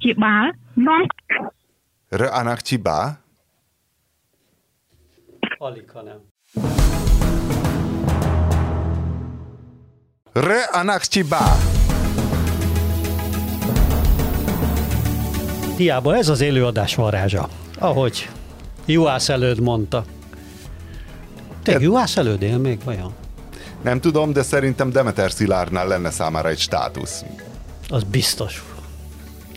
ព្យាបាលនាំ R Anakchiba? Alig, ha nem. R Anakchiba. Hiába ez az élőadás varázsa. Ahogy Juhász előd mondta. Te Hát- Juhász előd él még vajon? Nem tudom, de szerintem Demeter Szilárdnál lenne számára egy státusz. Az biztos.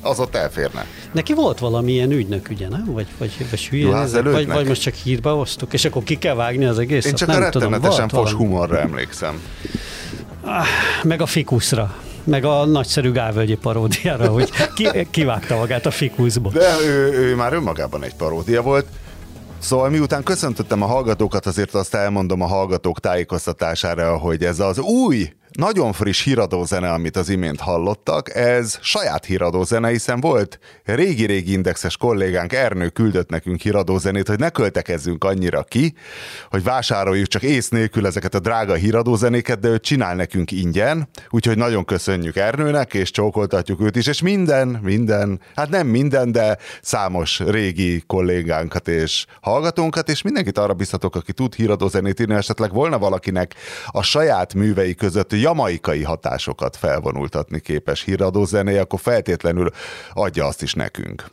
Az ott elférne. Neki volt valamilyen ügynök, ugye, nem? Vagy, vagy, vagy hülye Juhász nézek? vagy, vagy most csak hírba hoztuk, és akkor ki kell vágni az egészet? Én csak nem a rettenetesen tudom, fos humorra emlékszem. Meg a fikuszra. Meg a nagyszerű Gálvölgyi paródiára, hogy ki, kivágta magát a fikuszból. De ő, ő már önmagában egy paródia volt. Szóval miután köszöntöttem a hallgatókat, azért azt elmondom a hallgatók tájékoztatására, hogy ez az új, nagyon friss híradózene, amit az imént hallottak, ez saját híradózene, hiszen volt régi-régi indexes kollégánk Ernő küldött nekünk híradózenét, hogy ne költekezzünk annyira ki, hogy vásároljuk csak ész nélkül ezeket a drága híradózenéket, de ő csinál nekünk ingyen, úgyhogy nagyon köszönjük Ernőnek, és csókoltatjuk őt is, és minden, minden, hát nem minden, de számos régi kollégánkat és hallgatónkat, és mindenkit arra biztatok, aki tud híradózenét írni, esetleg volna valakinek a saját művei között jamaikai hatásokat felvonultatni képes híradózené, akkor feltétlenül adja azt is nekünk.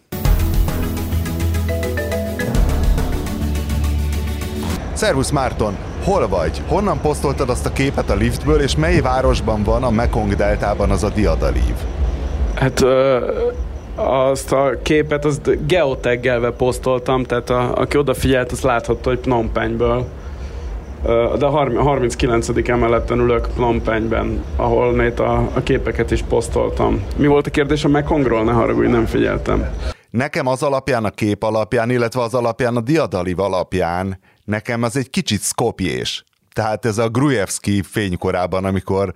Szervusz Márton, hol vagy? Honnan posztoltad azt a képet a liftből, és mely városban van a Mekong deltában az a diadalív? Hát ö, azt a képet azt geotaggelve posztoltam, tehát a, aki odafigyelt, az láthatta, hogy Phnom Penhből. De a harm- 39. emeleten ülök Phnom Penhben, ahol nét a, a képeket is posztoltam. Mi volt a kérdés a Mekongról? Ne haragudj, nem figyeltem. Nekem az alapján, a kép alapján, illetve az alapján, a diadalív alapján, nekem az egy kicsit szkopjés. Tehát ez a Grujevski fénykorában, amikor,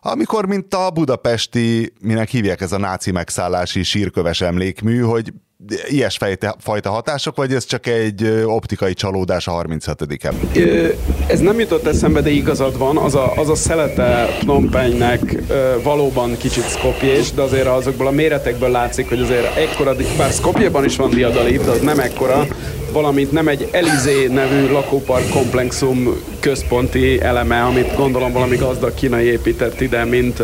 amikor mint a budapesti, minek hívják ez a náci megszállási sírköves emlékmű, hogy ilyes fejte, fajta hatások, vagy ez csak egy optikai csalódás a 36. emlék? Ö, Ez nem jutott eszembe, de igazad van, az a, az a szelete ö, valóban kicsit szkopjés, de azért azokból a méretekből látszik, hogy azért ekkora, bár Skopjeban is van diadalív, de az nem ekkora, valamint nem egy Elizé nevű lakópark komplexum központi eleme, amit gondolom valami gazdag kínai épített ide, mint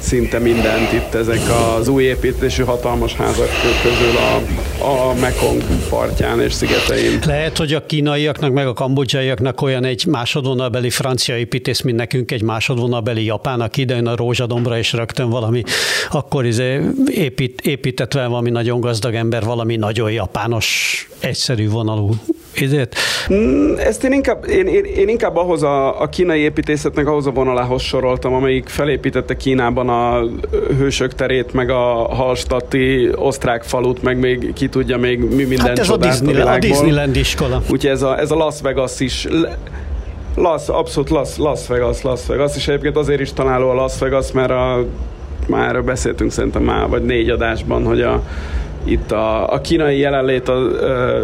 szinte mindent itt ezek az új építésű hatalmas házak közül a, a Mekong partján és szigetein. Lehet, hogy a kínaiaknak, meg a kambodzsaiaknak olyan egy másodvonalbeli francia építész, mint nekünk egy másodvonalbeli japán, aki idejön a rózsadombra, és rögtön valami, akkor izé épít, épített valami nagyon gazdag ember, valami nagyon japános, egyszerű vonalú idét. Mm, Ezt én inkább, én, én, én inkább ahhoz a, a kínai építészetnek ahhoz a vonalához soroltam, amelyik felépítette Kínában a hősök terét, meg a Hallstatti osztrák falut, meg még ki tudja még mi minden Hát ez a, Disney, a világból. Disneyland iskola. Úgyhogy ez a, ez a Las Vegas is Las, abszolút Las, Las Vegas, Las Vegas, és egyébként azért is találó a Las Vegas, mert a, már beszéltünk szerintem már, vagy négy adásban, hogy a, itt a, a kínai jelenlét, a,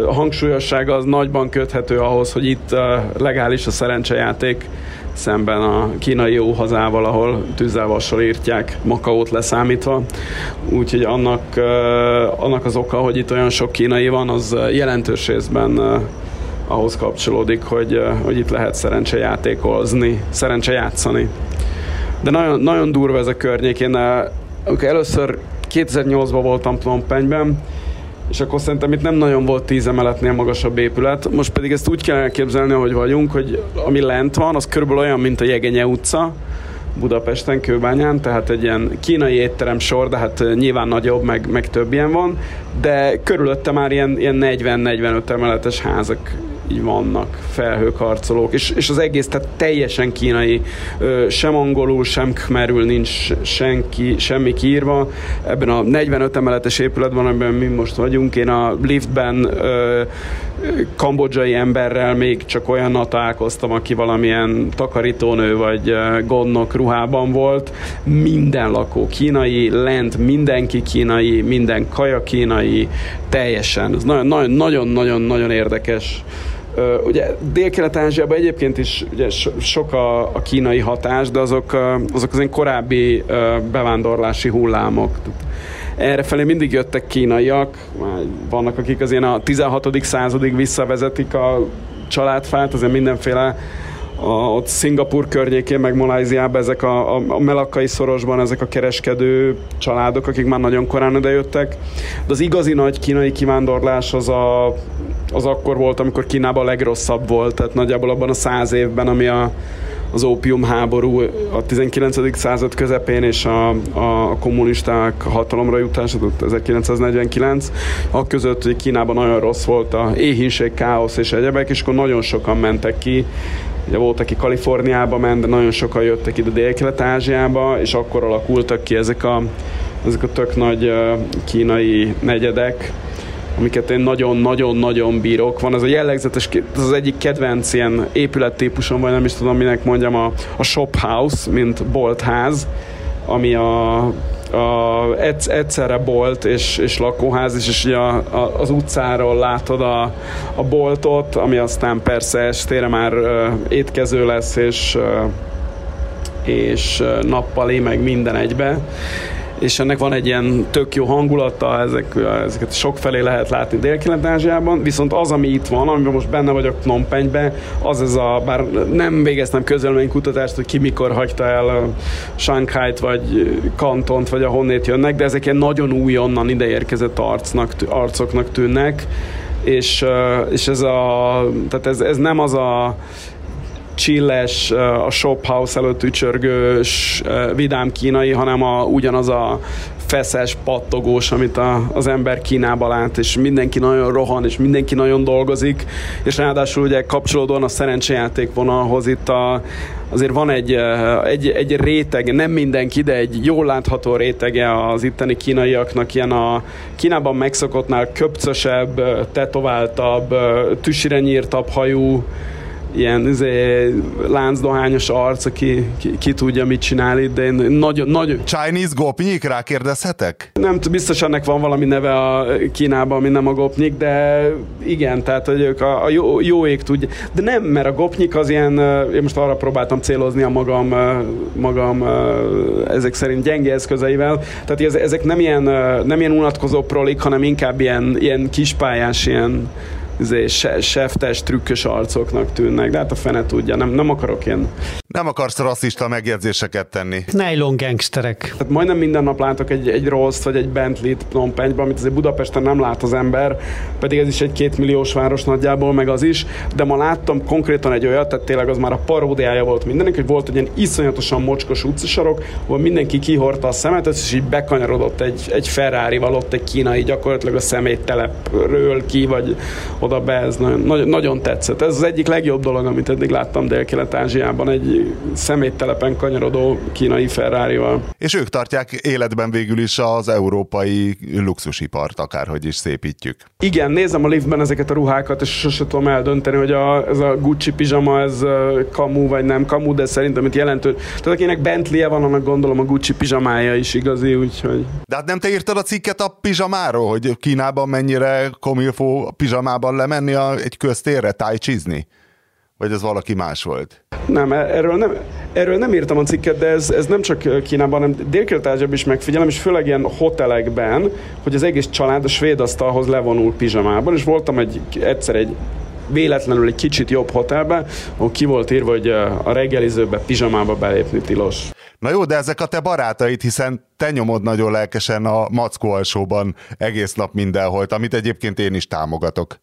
a hangsúlyossága az nagyban köthető ahhoz, hogy itt legális a szerencsejáték szemben a kínai jó hazával, ahol tűzzelvassal írtják, Makaót leszámítva. Úgyhogy annak, annak az oka, hogy itt olyan sok kínai van, az jelentős részben ahhoz kapcsolódik, hogy, hogy itt lehet szerencsejátékozni, szerencsejátszani. De nagyon, nagyon durva ez a környék. Én először 2008-ban voltam Phnom Penhben, és akkor szerintem itt nem nagyon volt tíz emeletnél magasabb épület. Most pedig ezt úgy kell elképzelni, hogy vagyunk, hogy ami lent van, az körülbelül olyan, mint a Jegenye utca, Budapesten, Kőbányán, tehát egy ilyen kínai étterem sor, de hát nyilván nagyobb, meg, meg több ilyen van, de körülötte már ilyen, ilyen 40-45 emeletes házak így vannak, felhőkarcolók, és, és az egész tehát teljesen kínai, sem angolul, sem khmerül nincs senki, semmi kiírva. Ebben a 45 emeletes épületben, amiben mi most vagyunk, én a liftben kambodzsai emberrel még csak olyannal találkoztam, aki valamilyen takarítónő vagy gondnok ruhában volt. Minden lakó kínai, lent mindenki kínai, minden kaja kínai, teljesen. Ez nagyon-nagyon-nagyon érdekes. Ugye Dél-Kelet-Ázsiában egyébként is ugye so- sok a, a kínai hatás, de azok, azok az én korábbi bevándorlási hullámok. Errefelé mindig jöttek kínaiak, vannak akik az ilyen a 16. századig visszavezetik a családfát, azért mindenféle a, ott Szingapur környékén, meg Maláziában ezek a, a, a melakkai szorosban ezek a kereskedő családok, akik már nagyon korán idejöttek. De az igazi nagy kínai kivándorlás az, a, az akkor volt, amikor Kínában a legrosszabb volt, tehát nagyjából abban a száz évben, ami a, az ópium háború a 19. század közepén és a, a kommunisták hatalomra jutása, 1949, a között, hogy Kínában nagyon rossz volt a éhínség, káosz és egyebek, és akkor nagyon sokan mentek ki, Ugye volt, aki Kaliforniába ment, de nagyon sokan jöttek ide Dél-Kelet-Ázsiába, és akkor alakultak ki ezek a, ezek a tök nagy kínai negyedek, amiket én nagyon-nagyon-nagyon bírok. Van az a jellegzetes, ez az egyik kedvenc ilyen épülettípusom, vagy nem is tudom, minek mondjam, a, a shop house, mint boltház, ami a a, egyszerre bolt és, és lakóház is, és ugye a, a, az utcáról látod a, a boltot, ami aztán persze estére már uh, étkező lesz, és, uh, és nappali, meg minden egybe és ennek van egy ilyen tök jó hangulata, ezek, ezeket sok felé lehet látni Dél-Kelet-Ázsiában, viszont az, ami itt van, amiben most benne vagyok Phnom Penhbe, az ez a, bár nem végeztem kutatást, hogy ki mikor hagyta el Shanghai-t, vagy Kantont, vagy ahonnét jönnek, de ezek ilyen nagyon újonnan ideérkezett arcnak, arcoknak tűnnek, és, és ez, a, tehát ez, ez nem az a csilles, a shop house előtt ücsörgős, vidám kínai, hanem a, ugyanaz a feszes, pattogós, amit a, az ember Kínába lát, és mindenki nagyon rohan, és mindenki nagyon dolgozik, és ráadásul ugye kapcsolódóan a szerencsejáték vonalhoz itt a, azért van egy, egy, egy réteg, nem mindenki, de egy jól látható rétege az itteni kínaiaknak, ilyen a Kínában megszokottnál köpcösebb, tetováltabb, tüsire nyírtabb hajú, ilyen izé, láncdohányos arc, aki ki, ki, tudja, mit csinál itt, de én nagyon... nagyon... Chinese gopnyik, rákérdezhetek? Nem, biztos ennek van valami neve a Kínában, ami nem a gopnyik, de igen, tehát hogy ők a, a jó, jó ég tudja. De nem, mert a gopnyik az ilyen, én most arra próbáltam célozni a magam, magam ezek szerint gyenge eszközeivel, tehát ezek nem ilyen, nem ilyen unatkozó prolik, hanem inkább ilyen, ilyen kispályás, ilyen izé, seftes, trükkös arcoknak tűnnek, de hát a fene tudja, nem, nem akarok ilyen... Nem akarsz rasszista megjegyzéseket tenni. Nylon gangsterek. Tehát majdnem minden nap látok egy, egy Rolls vagy egy Bentley-t Phnom Penhben, amit azért Budapesten nem lát az ember, pedig ez is egy két milliós város nagyjából, meg az is, de ma láttam konkrétan egy olyat, tehát tényleg az már a paródiája volt mindenki, hogy volt egy ilyen iszonyatosan mocskos utcasarok, ahol mindenki kihorta a szemet, és így bekanyarodott egy, egy ferrari ott egy kínai gyakorlatilag a szeméttelepről ki, vagy oda be, ez nagyon, nagyon, nagyon tetszett. Ez az egyik legjobb dolog, amit eddig láttam Dél-Kelet-Ázsiában, egy szeméttelepen kanyarodó kínai ferrari -val. És ők tartják életben végül is az európai luxusipart, akárhogy is szépítjük. Igen, nézem a liftben ezeket a ruhákat, és sose tudom eldönteni, hogy a, ez a Gucci pizsama, ez kamu vagy nem kamu, de szerintem itt jelentő. Tehát akinek bentley van, annak gondolom a Gucci pizsamája is igazi, úgyhogy... De hát nem te írtad a cikket a pizsamáról, hogy Kínában mennyire komilfó pizsamában lemenni a, egy köztérre tájcsizni? Vagy ez valaki más volt? Nem, e- erről nem, erről nem írtam a cikket, de ez, ez nem csak Kínában, hanem dél is megfigyelem, és főleg ilyen hotelekben, hogy az egész család a svéd asztalhoz levonul pizsamában, és voltam egy, egyszer egy véletlenül egy kicsit jobb hotelben, ahol ki volt írva, hogy a reggelizőbe pizsamába belépni tilos. Na jó, de ezek a te barátaid, hiszen te nyomod nagyon lelkesen a Mackó alsóban egész nap mindenhol, amit egyébként én is támogatok.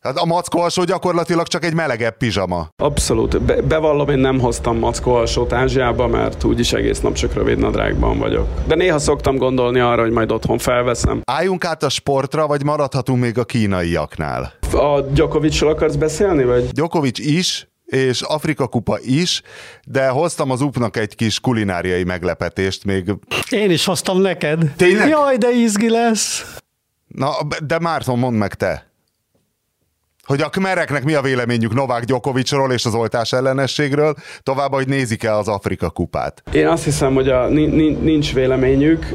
Hát a mackó alsó gyakorlatilag csak egy melegebb pizsama. Abszolút. Be- bevallom, én nem hoztam mackó alsót Ázsiába, mert úgyis egész nap csak rövid nadrágban vagyok. De néha szoktam gondolni arra, hogy majd otthon felveszem. Álljunk át a sportra, vagy maradhatunk még a kínaiaknál? A Djokovicról akarsz beszélni, vagy? Djokovic is, és Afrika kupa is, de hoztam az upnak egy kis kulináriai meglepetést még. Én is hoztam neked. Tényleg? Jaj, de izgi lesz. Na, de Márton, mondd meg te. Hogy a kmereknek mi a véleményük Novák Gyokovicsról és az oltás ellenességről, tovább, hogy nézik-e az Afrika kupát. Én azt hiszem, hogy a, nincs véleményük,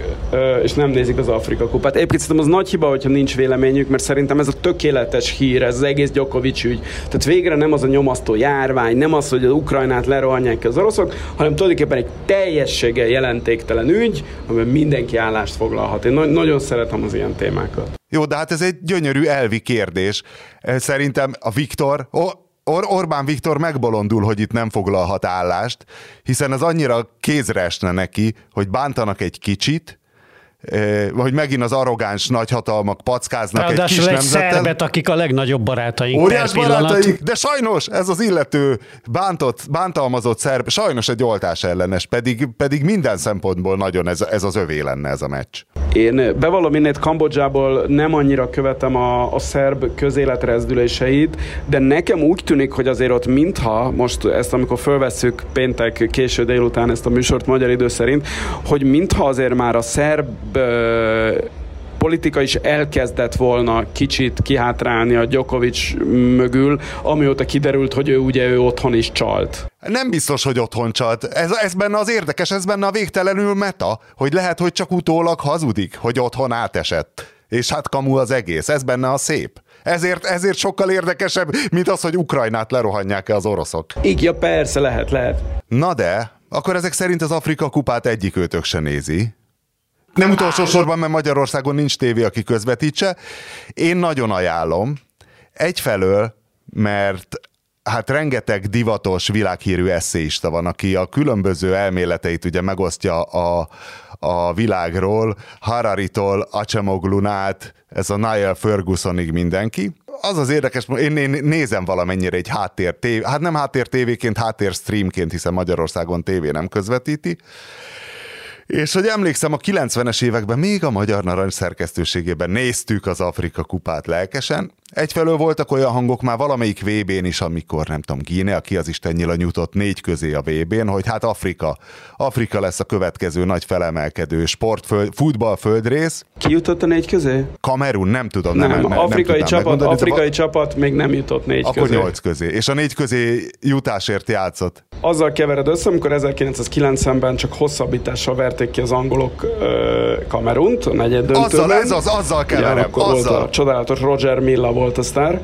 és nem nézik az Afrika kupát. Egyébként szerintem az nagy hiba, hogyha nincs véleményük, mert szerintem ez a tökéletes hír, ez az egész Gyokovics ügy. Tehát végre nem az a nyomasztó járvány, nem az, hogy az Ukrajnát lerohanják az oroszok, hanem tulajdonképpen egy teljességgel jelentéktelen ügy, amiben mindenki állást foglalhat. Én na- nagyon szeretem az ilyen témákat. Jó, de hát ez egy gyönyörű elvi kérdés. Szerintem a Viktor, Or- Orbán Viktor megbolondul, hogy itt nem foglalhat állást, hiszen az annyira kézre esne neki, hogy bántanak egy kicsit, hogy megint az arrogáns nagyhatalmak packáznak Ráadásul egy kis egy nemzeten. szerbet, akik a legnagyobb barátaink Óriás barátaink, de sajnos ez az illető bántott, bántalmazott szerb, sajnos egy oltás ellenes, pedig, pedig minden szempontból nagyon ez, ez az övé lenne ez a meccs. Én bevallom innét Kambodzsából nem annyira követem a, a szerb közélet rezdüléseit, de nekem úgy tűnik, hogy azért ott mintha, most ezt amikor fölvesszük péntek késő délután ezt a műsort magyar idő szerint, hogy mintha azért már a szerb politika is elkezdett volna kicsit kihátrálni a Djokovic mögül, amióta kiderült, hogy ő ugye ő otthon is csalt. Nem biztos, hogy otthon csalt. Ez, ez benne az érdekes, ez benne a végtelenül meta, hogy lehet, hogy csak utólag hazudik, hogy otthon átesett. És hát kamu az egész, ez benne a szép. Ezért, ezért sokkal érdekesebb, mint az, hogy Ukrajnát lerohanják-e az oroszok. Igen, persze, lehet, lehet. Na de, akkor ezek szerint az Afrika kupát egyik őtök se nézi. Nem utolsó sorban, mert Magyarországon nincs tévé, aki közvetítse. Én nagyon ajánlom. Egyfelől, mert hát rengeteg divatos, világhírű eszéista van, aki a különböző elméleteit ugye megosztja a, a világról, Hararitól, Acemoglunát, ez a Niall Fergusonig mindenki. Az az érdekes, én, én nézem valamennyire egy háttér tévé, hát nem háttér tévéként, háttér streamként, hiszen Magyarországon tévé nem közvetíti, és hogy emlékszem, a 90-es években még a Magyar Narancs szerkesztőségében néztük az Afrika kupát lelkesen, Egyfelől voltak olyan hangok már valamelyik VB-n is, amikor nem tudom, Gíne, aki az Isten nyila nyújtott négy közé a VB-n, hogy hát Afrika, Afrika lesz a következő nagy felemelkedő sportföld, futballföldrész. Ki jutott a négy közé? Kamerun, nem tudom. Nem, nem, nem afrikai nem csapat, afrikai csapat még nem jutott négy Akkor közé. nyolc közé. És a négy közé jutásért játszott. Azzal kevered össze, amikor 1990-ben csak hosszabbítással verték ki az angolok uh, Kamerunt, a negyed döntőben. Azzal, ez az, azzal keverem. Ugye, akkor azzal. volt a csodálatos Roger Milla volt volt a sztár,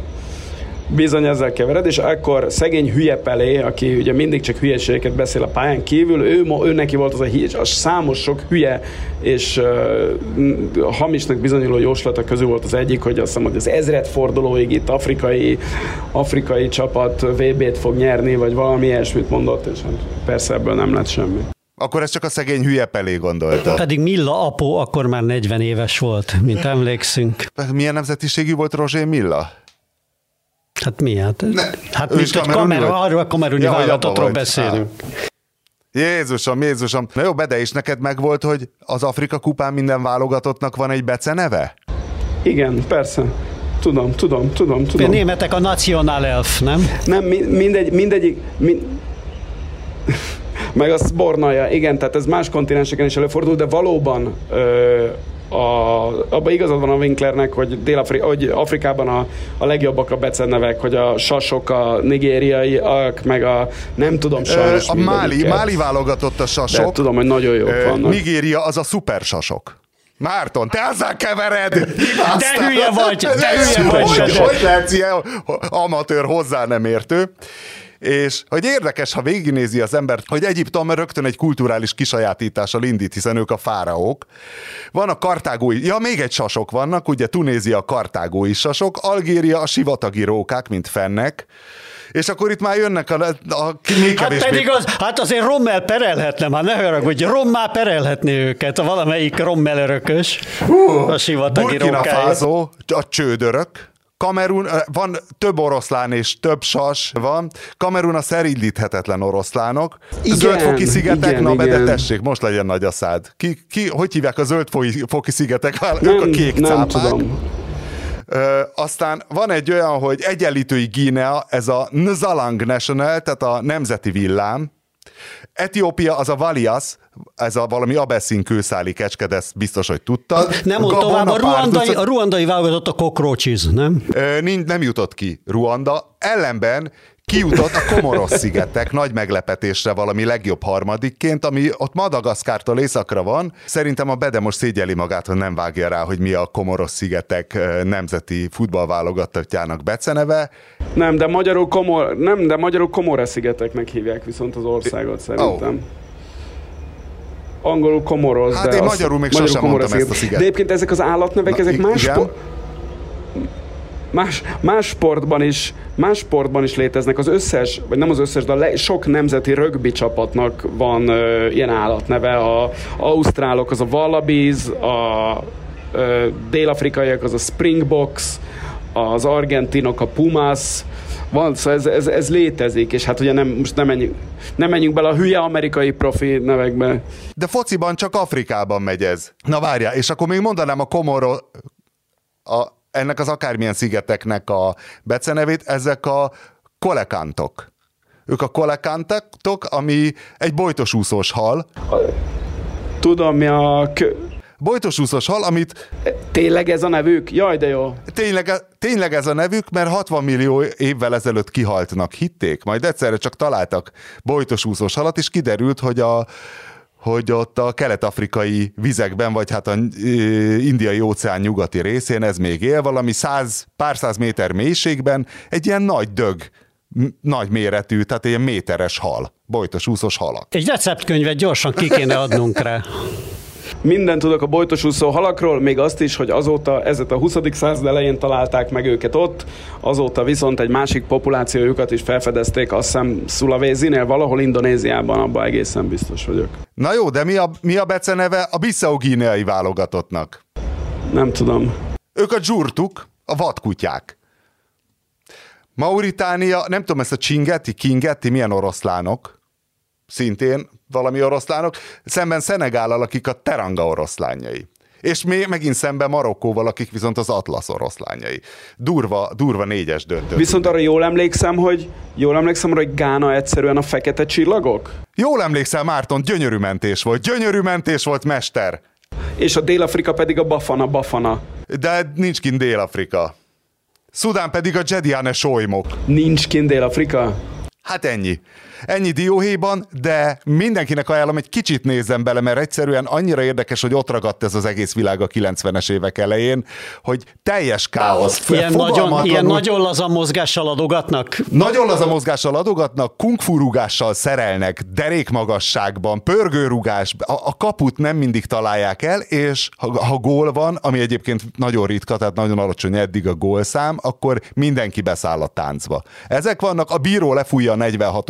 bizony ezzel kevered, és akkor szegény hülye Pelé, aki ugye mindig csak hülyeségeket beszél a pályán kívül, ő, ő neki volt az a, hír, a számos sok hülye és uh, hamisnak bizonyuló jóslata közül volt az egyik, hogy azt hiszem, hogy az ezred fordulóig itt afrikai, afrikai csapat VB-t fog nyerni, vagy valami ilyesmit mondott, és hát persze ebből nem lett semmi. Akkor ez csak a szegény hülye Pelé gondolta. Pedig Milla apó akkor már 40 éves volt, mint emlékszünk. Milyen nemzetiségű volt Roger Milla? Hát mi? Hát, ne, hát mint hogy kamer, arról a kameruni ja, vállalatotról beszélünk. Ah. Jézusom, Jézusom. Na jó, Bede, és neked megvolt, hogy az Afrika kupán minden válogatottnak van egy beceneve? Igen, persze. Tudom, tudom, tudom, tudom. A németek a National Elf, nem? Nem, mindegy, mindegyik, mind, meg a Sbornaja, igen, tehát ez más kontinenseken is előfordul, de valóban ö, a, abban igazad van a Winklernek, hogy, Dél-Afri, hogy Afrikában a, a legjobbak a becenevek, hogy a sasok, a nigériaiak, meg a nem tudom sajnos A Máli, Máli válogatott a sasok. De tudom, hogy nagyon jók Ö, vannak. Nigéria az a szuper sasok. Márton, te azzal kevered! De hülye vagy, de hülye vagy! Hogy, hogy lehetsz ilyen amatőr, hozzá nem értő? És hogy érdekes, ha végignézi az ember, hogy Egyiptom rögtön egy kulturális kisajátítással indít, hiszen ők a fáraók. Van a kartágói, ja még egy sasok vannak, ugye Tunézia a kartágói sasok, Algéria a sivatagi rókák, mint fennek, és akkor itt már jönnek a, a még Hát pedig az, hát azért Rommel perelhetne, már ne haragudj, Rommel perelhetné őket, a valamelyik Rommel örökös, uh, a sivatagi Burkina Faso, a csődörök, Kamerun, van több oroszlán és több sas van. Kamerun a szerindíthetetlen oroszlánok. Igen, zöldfoki szigetek, igen, na igen. de tessék, most legyen nagy a szád. Ki, ki, hogy hívják a zöldfoki szigetek? Nem, ők a kék nem cápák. tudom. Ö, aztán van egy olyan, hogy egyenlítői Guinea, ez a Nzalang National, tehát a nemzeti villám. Etiópia az a Valias, ez a valami abeszin kőszáli kecske, de ezt biztos, hogy tudtad. Nem mond tovább, a ruandai, a ruandai válogatott a cockroaches, nem? Nem jutott ki Ruanda, ellenben kijutott a Komoros-szigetek nagy meglepetésre valami legjobb harmadikként, ami ott Madagaszkártól északra van. Szerintem a Bede most szégyeli magát, hogy nem vágja rá, hogy mi a Komoros-szigetek nemzeti futballválogatottjának beceneve. Nem, de magyarul, Komor, nem, de magyarul Komoros-szigeteknek hívják viszont az országot szerintem. Oh angolul Komoros, hát de én magyarul még magyarul sosem mondtam ezt a sziget. De egyébként ezek az állatnevek, Na, ezek más, po- más, más sportban is, más sportban is léteznek. Az összes, vagy nem az összes, de le, sok nemzeti rögbi csapatnak van ö, ilyen állatneve. A, a ausztrálok az a Wallabies, a ö, dél-afrikaiak az a Springboks, az argentinok a Pumas, van, szóval ez, ez, ez létezik, és hát ugye nem, most nem menjünk, nem menjünk bele a hülye amerikai profi nevekbe. De fociban csak Afrikában megy ez. Na várjál, és akkor még mondanám a Komoro, a, ennek az akármilyen szigeteknek a becenevét, ezek a kolekántok. Ők a kolekántok, ami egy bojtosúszós hal. Tudom, mi a... Bojtosúszós hal, amit... Tényleg ez a nevük? Jaj, de jó. Tényleg, tényleg ez a nevük, mert 60 millió évvel ezelőtt kihaltnak, hitték. Majd egyszerre csak találtak bojtosúszós halat, és kiderült, hogy a, hogy ott a kelet-afrikai vizekben, vagy hát a indiai óceán nyugati részén ez még él, valami száz, pár száz méter mélységben egy ilyen nagy dög, nagy méretű, tehát ilyen méteres hal, bojtos úszos halak. Egy receptkönyvet gyorsan ki kéne adnunk rá. Minden tudok a bojtosúszó halakról, még azt is, hogy azóta, ezet a 20. század elején találták meg őket ott, azóta viszont egy másik populációjukat is felfedezték, azt hiszem Szulavézinél, valahol Indonéziában, abban egészen biztos vagyok. Na jó, de mi a, mi a beceneve a bissau válogatottnak? Nem tudom. Ők a dzsurtuk, a vadkutyák. Mauritánia, nem tudom, ezt a Csingeti, Kingeti, milyen oroszlánok? Szintén valami oroszlánok, szemben Szenegállal, akik a Teranga oroszlányai. És még megint szemben Marokkóval, akik viszont az Atlasz oroszlányai. Durva, durva négyes döntő. Viszont arra jól emlékszem, hogy jól emlékszem, hogy Gána egyszerűen a fekete csillagok? Jól emlékszem, Márton, gyönyörű mentés volt. Gyönyörű mentés volt, mester. És a Dél-Afrika pedig a Bafana, Bafana. De nincs kint Dél-Afrika. Szudán pedig a Jediane solymok. Nincs kint Dél-Afrika? Hát ennyi. Ennyi dióhéjban, de mindenkinek ajánlom, egy kicsit nézzen bele, mert egyszerűen annyira érdekes, hogy ott ragadt ez az egész világ a 90-es évek elején, hogy teljes káosz. Ilyen, nagyon, ilyen nagyon laza mozgással adogatnak. Nagyon laza mozgással adogatnak, kungfurugással szerelnek, derékmagasságban, pörgőrugás, a, a kaput nem mindig találják el, és ha, ha gól van, ami egyébként nagyon ritka, tehát nagyon alacsony eddig a gólszám, akkor mindenki beszáll a táncba. Ezek vannak, a bíró lefújja a 46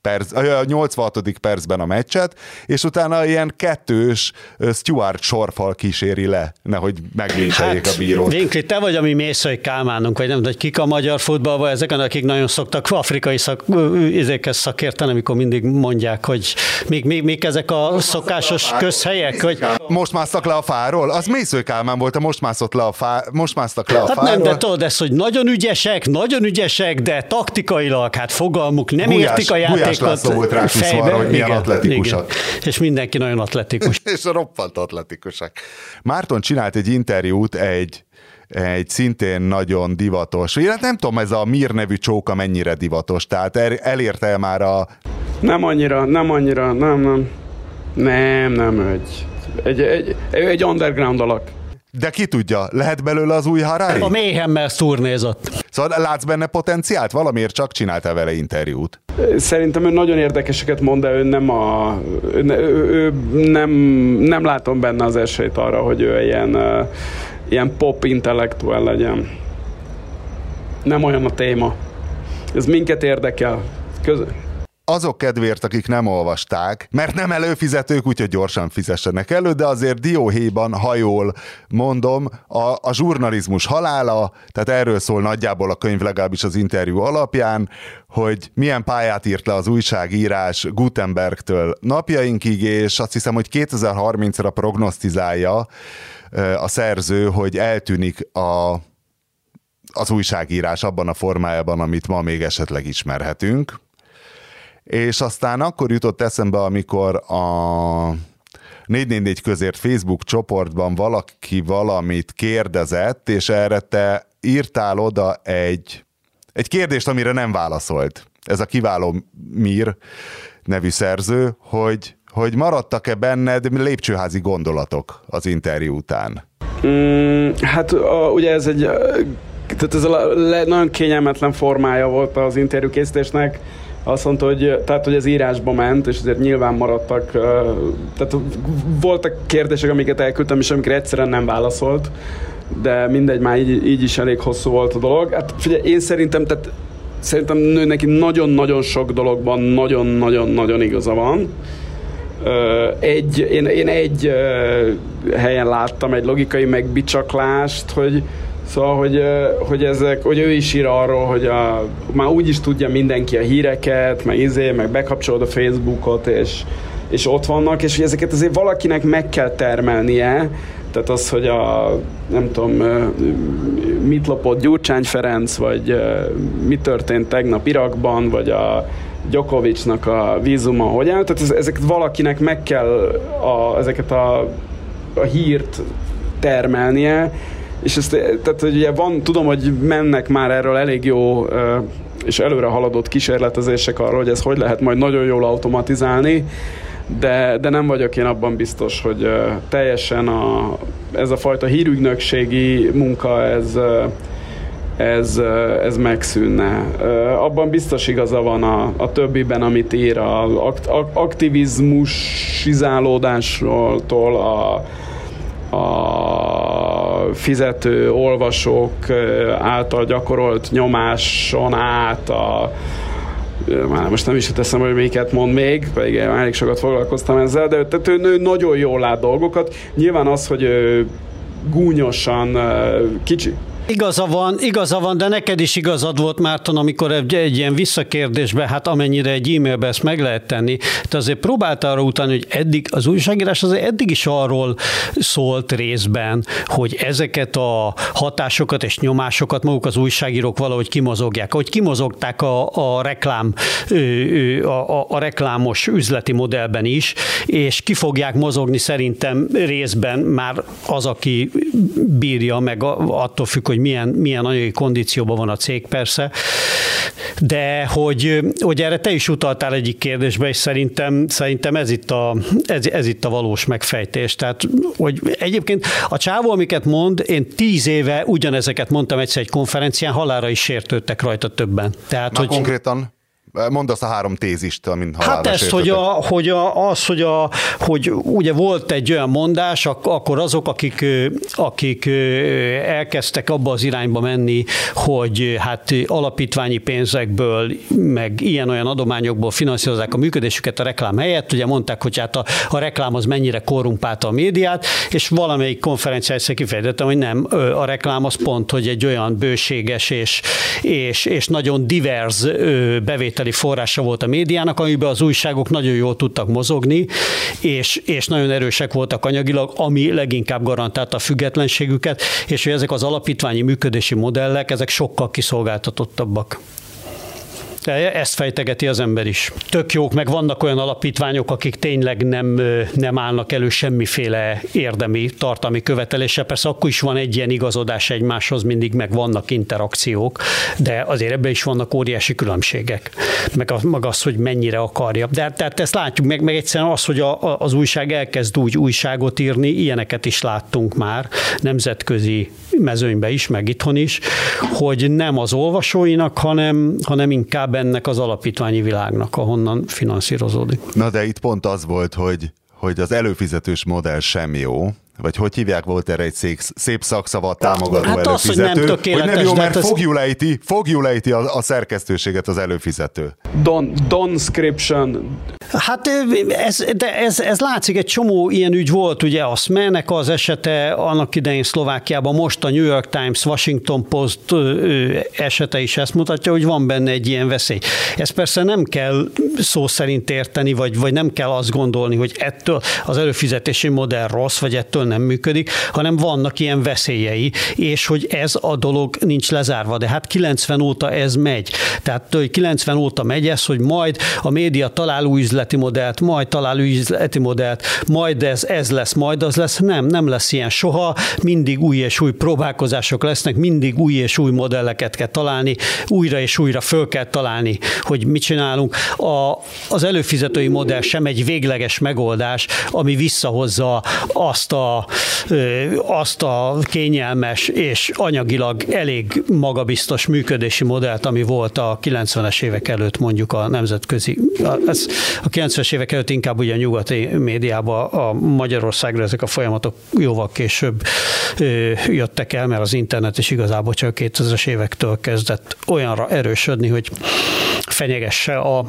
perc, a 86. percben a meccset, és utána ilyen kettős Stuart sorfal kíséri le, nehogy megléseljék hát, a bírót. Vinkli, te vagy a mi Mészai Kálmánunk, vagy nem hogy kik a magyar futballban, ezeken, akik nagyon szoktak afrikai szak, izékhez szakérteni, amikor mindig mondják, hogy még, még, még ezek a szokásos közhelyek, hogy... Most másztak le a fáról? Az Mészai Kálmán volt, a most mászott le a fá... most másztak le a hát fáról. nem, de tudod, ez, hogy nagyon ügyesek, nagyon ügyesek, de taktikailag, hát fogalmuk nem Gulyás, értik a játékot. Gulyás László volt fejbe, arra, hogy milyen igen, atletikusak. Igen. És mindenki nagyon atletikus. és a roppant atletikusak. Márton csinált egy interjút egy egy szintén nagyon divatos, illetve nem tudom, ez a Mir nevű csóka mennyire divatos, tehát elérte már a... Nem annyira, nem annyira, nem, nem. Nem, nem, egy, egy, egy, egy underground alak. De ki tudja, lehet belőle az új Harari? A méhemmel szurnézott. Szóval látsz benne potenciált? Valamiért csak csinálta vele interjút. Szerintem ő nagyon érdekeseket mond, de ő nem a... Ő, ő, ő nem, nem látom benne az esélyt arra, hogy ő ilyen, ilyen pop intellektuál legyen. Nem olyan a téma. Ez minket érdekel. Köz azok kedvéért, akik nem olvasták, mert nem előfizetők, úgyhogy gyorsan fizessenek elő, de azért dióhéjban, ha jól mondom, a, a zsurnalizmus halála, tehát erről szól nagyjából a könyv legalábbis az interjú alapján, hogy milyen pályát írt le az újságírás Gutenbergtől napjainkig, és azt hiszem, hogy 2030-ra prognosztizálja a szerző, hogy eltűnik a az újságírás abban a formájában, amit ma még esetleg ismerhetünk és aztán akkor jutott eszembe, amikor a 444 közért Facebook csoportban valaki valamit kérdezett, és erre te írtál oda egy, egy kérdést, amire nem válaszolt. Ez a kiváló Mir nevű szerző, hogy, hogy maradtak-e benned lépcsőházi gondolatok az interjú után? Mm, hát a, ugye ez egy tehát ez a le, nagyon kényelmetlen formája volt az interjú készítésnek. Azt mondta, hogy, tehát, hogy az írásba ment, és azért nyilván maradtak, tehát voltak kérdések, amiket elküldtem, és amikre egyszerűen nem válaszolt, de mindegy, már így, így is elég hosszú volt a dolog. Hát figyelj, én szerintem, tehát szerintem nő neki nagyon-nagyon sok dologban nagyon-nagyon-nagyon igaza van. Egy, én, én egy helyen láttam egy logikai megbicsaklást, hogy Szóval, hogy, hogy, ezek, hogy ő is ír arról, hogy a, már úgy is tudja mindenki a híreket, meg izé, meg bekapcsolod a Facebookot, és, és ott vannak, és hogy ezeket azért valakinek meg kell termelnie, tehát az, hogy a, nem tudom, mit lopott Gyurcsány Ferenc, vagy mi történt tegnap Irakban, vagy a Djokovicnak a vízuma hogy áll, tehát ezeket valakinek meg kell a, ezeket a, a hírt termelnie, és ezt, tehát hogy ugye van, tudom, hogy mennek már erről elég jó és előre haladott kísérletezések arról, hogy ez hogy lehet majd nagyon jól automatizálni, de, de nem vagyok én abban biztos, hogy teljesen a, ez a fajta hírügynökségi munka, ez, ez, ez megszűnne. Abban biztos igaza van a, a többiben, amit ír, a aktivizmusizálódásról, a, a fizető olvasók által gyakorolt nyomáson át a már most nem is teszem, hogy melyiket mond még, pedig elég sokat foglalkoztam ezzel, de tehát ő, ő nagyon jól lát dolgokat. Nyilván az, hogy gúnyosan kicsi, Igaza van, igaza van, de neked is igazad volt, Márton, amikor egy, egy ilyen visszakérdésbe, hát amennyire egy e-mailbe ezt meg lehet tenni, te azért próbáltál arra utáni, hogy eddig az újságírás azért eddig is arról szólt részben, hogy ezeket a hatásokat és nyomásokat maguk az újságírók valahogy kimozogják, hogy kimozogták a, a reklám, a, a, a reklámos üzleti modellben is, és ki fogják mozogni szerintem részben már az, aki bírja, meg attól függ, hogy hogy milyen, milyen anyagi kondícióban van a cég persze, de hogy, hogy erre te is utaltál egyik kérdésbe, és szerintem, szerintem ez, itt a, ez, ez itt a valós megfejtés. Tehát, hogy egyébként a csávó, amiket mond, én tíz éve ugyanezeket mondtam egyszer egy konferencián, halára is sértődtek rajta többen. Tehát, Na, hogy, konkrétan Mondd azt a három tézist, amint Hát ezt, hogy, a, hogy a, az, hogy, a, hogy ugye volt egy olyan mondás, akkor azok, akik, akik elkezdtek abba az irányba menni, hogy hát alapítványi pénzekből, meg ilyen-olyan adományokból finanszírozzák a működésüket a reklám helyett, ugye mondták, hogy hát a, a reklám az mennyire korrumpálta a médiát, és valamelyik konferencia egyszer kifejtettem, hogy nem, a reklám az pont, hogy egy olyan bőséges és, és, és nagyon divers bevételi bevételi forrása volt a médiának, amiben az újságok nagyon jól tudtak mozogni, és, és nagyon erősek voltak anyagilag, ami leginkább garantálta a függetlenségüket, és hogy ezek az alapítványi működési modellek, ezek sokkal kiszolgáltatottabbak. Ezt fejtegeti az ember is. Tök jók, meg vannak olyan alapítványok, akik tényleg nem, nem állnak elő semmiféle érdemi, tartalmi követelése. Persze akkor is van egy ilyen igazodás egymáshoz, mindig meg vannak interakciók, de azért ebben is vannak óriási különbségek. Meg, az, meg az, hogy mennyire akarja. De tehát ezt látjuk, meg, meg egyszerűen az, hogy a, az újság elkezd úgy újságot írni, ilyeneket is láttunk már nemzetközi mezőnybe is, meg itthon is, hogy nem az olvasóinak, hanem, hanem inkább ennek az alapítványi világnak, ahonnan finanszírozódik. Na de itt pont az volt, hogy, hogy az előfizetős modell sem jó, vagy hogy hívják volt erre egy szép, szép szakszavat támogató hát előfizető, az, hogy, nem hogy nem jó, mert ez... fogjulejti, fogjulejti a, a szerkesztőséget az előfizető. Don, donscription. Hát ez, de ez, ez látszik, egy csomó ilyen ügy volt, ugye a Smernek az esete annak idején Szlovákiában, most a New York Times, Washington Post esete is ezt mutatja, hogy van benne egy ilyen veszély. Ez persze nem kell szó szerint érteni, vagy, vagy nem kell azt gondolni, hogy ettől az előfizetési modell rossz, vagy ettől nem működik, hanem vannak ilyen veszélyei, és hogy ez a dolog nincs lezárva. De hát 90 óta ez megy. Tehát 90 óta megy ez, hogy majd a média talál új üzleti modellt, majd talál új üzleti modellt, majd ez, ez lesz, majd az lesz. Nem, nem lesz ilyen soha. Mindig új és új próbálkozások lesznek, mindig új és új modelleket kell találni, újra és újra föl kell találni, hogy mit csinálunk. A, az előfizetői modell sem egy végleges megoldás, ami visszahozza azt a, azt a kényelmes és anyagilag elég magabiztos működési modellt, ami volt a 90-es évek előtt mondjuk a nemzetközi, ez a 90-es évek előtt inkább ugye a nyugati médiában a Magyarországra ezek a folyamatok jóval később jöttek el, mert az internet is igazából csak 2000-es évektől kezdett olyanra erősödni, hogy fenyegesse a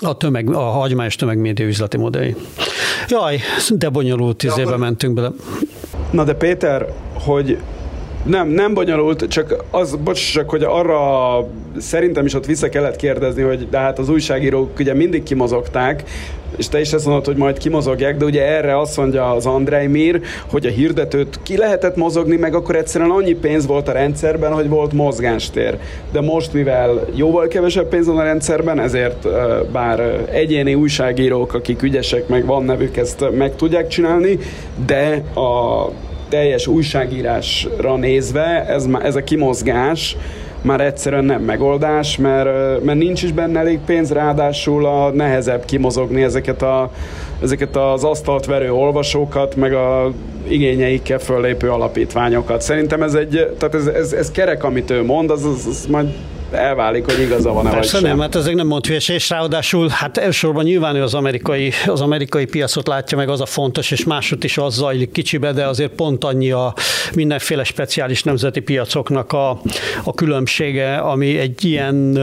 a, tömeg, a hagyományos tömegmédia üzleti modelljé. Jaj, de bonyolult tíz évbe mentünk bele. Na de Péter, hogy nem, nem bonyolult, csak az, bocs, csak hogy arra szerintem is ott vissza kellett kérdezni, hogy de hát az újságírók ugye mindig kimozogták, és te is ezt mondod, hogy majd kimozogják, de ugye erre azt mondja az Andrei Mir, hogy a hirdetőt ki lehetett mozogni, meg akkor egyszerűen annyi pénz volt a rendszerben, hogy volt mozgástér. De most, mivel jóval kevesebb pénz van a rendszerben, ezért bár egyéni újságírók, akik ügyesek, meg van nevük, ezt meg tudják csinálni, de a teljes újságírásra nézve ez, ez a kimozgás már egyszerűen nem megoldás, mert, mert nincs is benne elég pénz, ráadásul a nehezebb kimozogni ezeket, a, ezeket az asztalt verő olvasókat, meg a igényeikkel föllépő alapítványokat. Szerintem ez egy, tehát ez, ez, ez kerek, amit ő mond, az, az, az majd elválik, hogy igaza van-e Persze vagy nem, hát ezek nem mond hülyeség, és ráadásul hát elsősorban nyilván ő az amerikai, az amerikai piacot látja meg, az a fontos, és másod is az zajlik kicsibe, de azért pont annyi a mindenféle speciális nemzeti piacoknak a, a különbsége, ami egy ilyen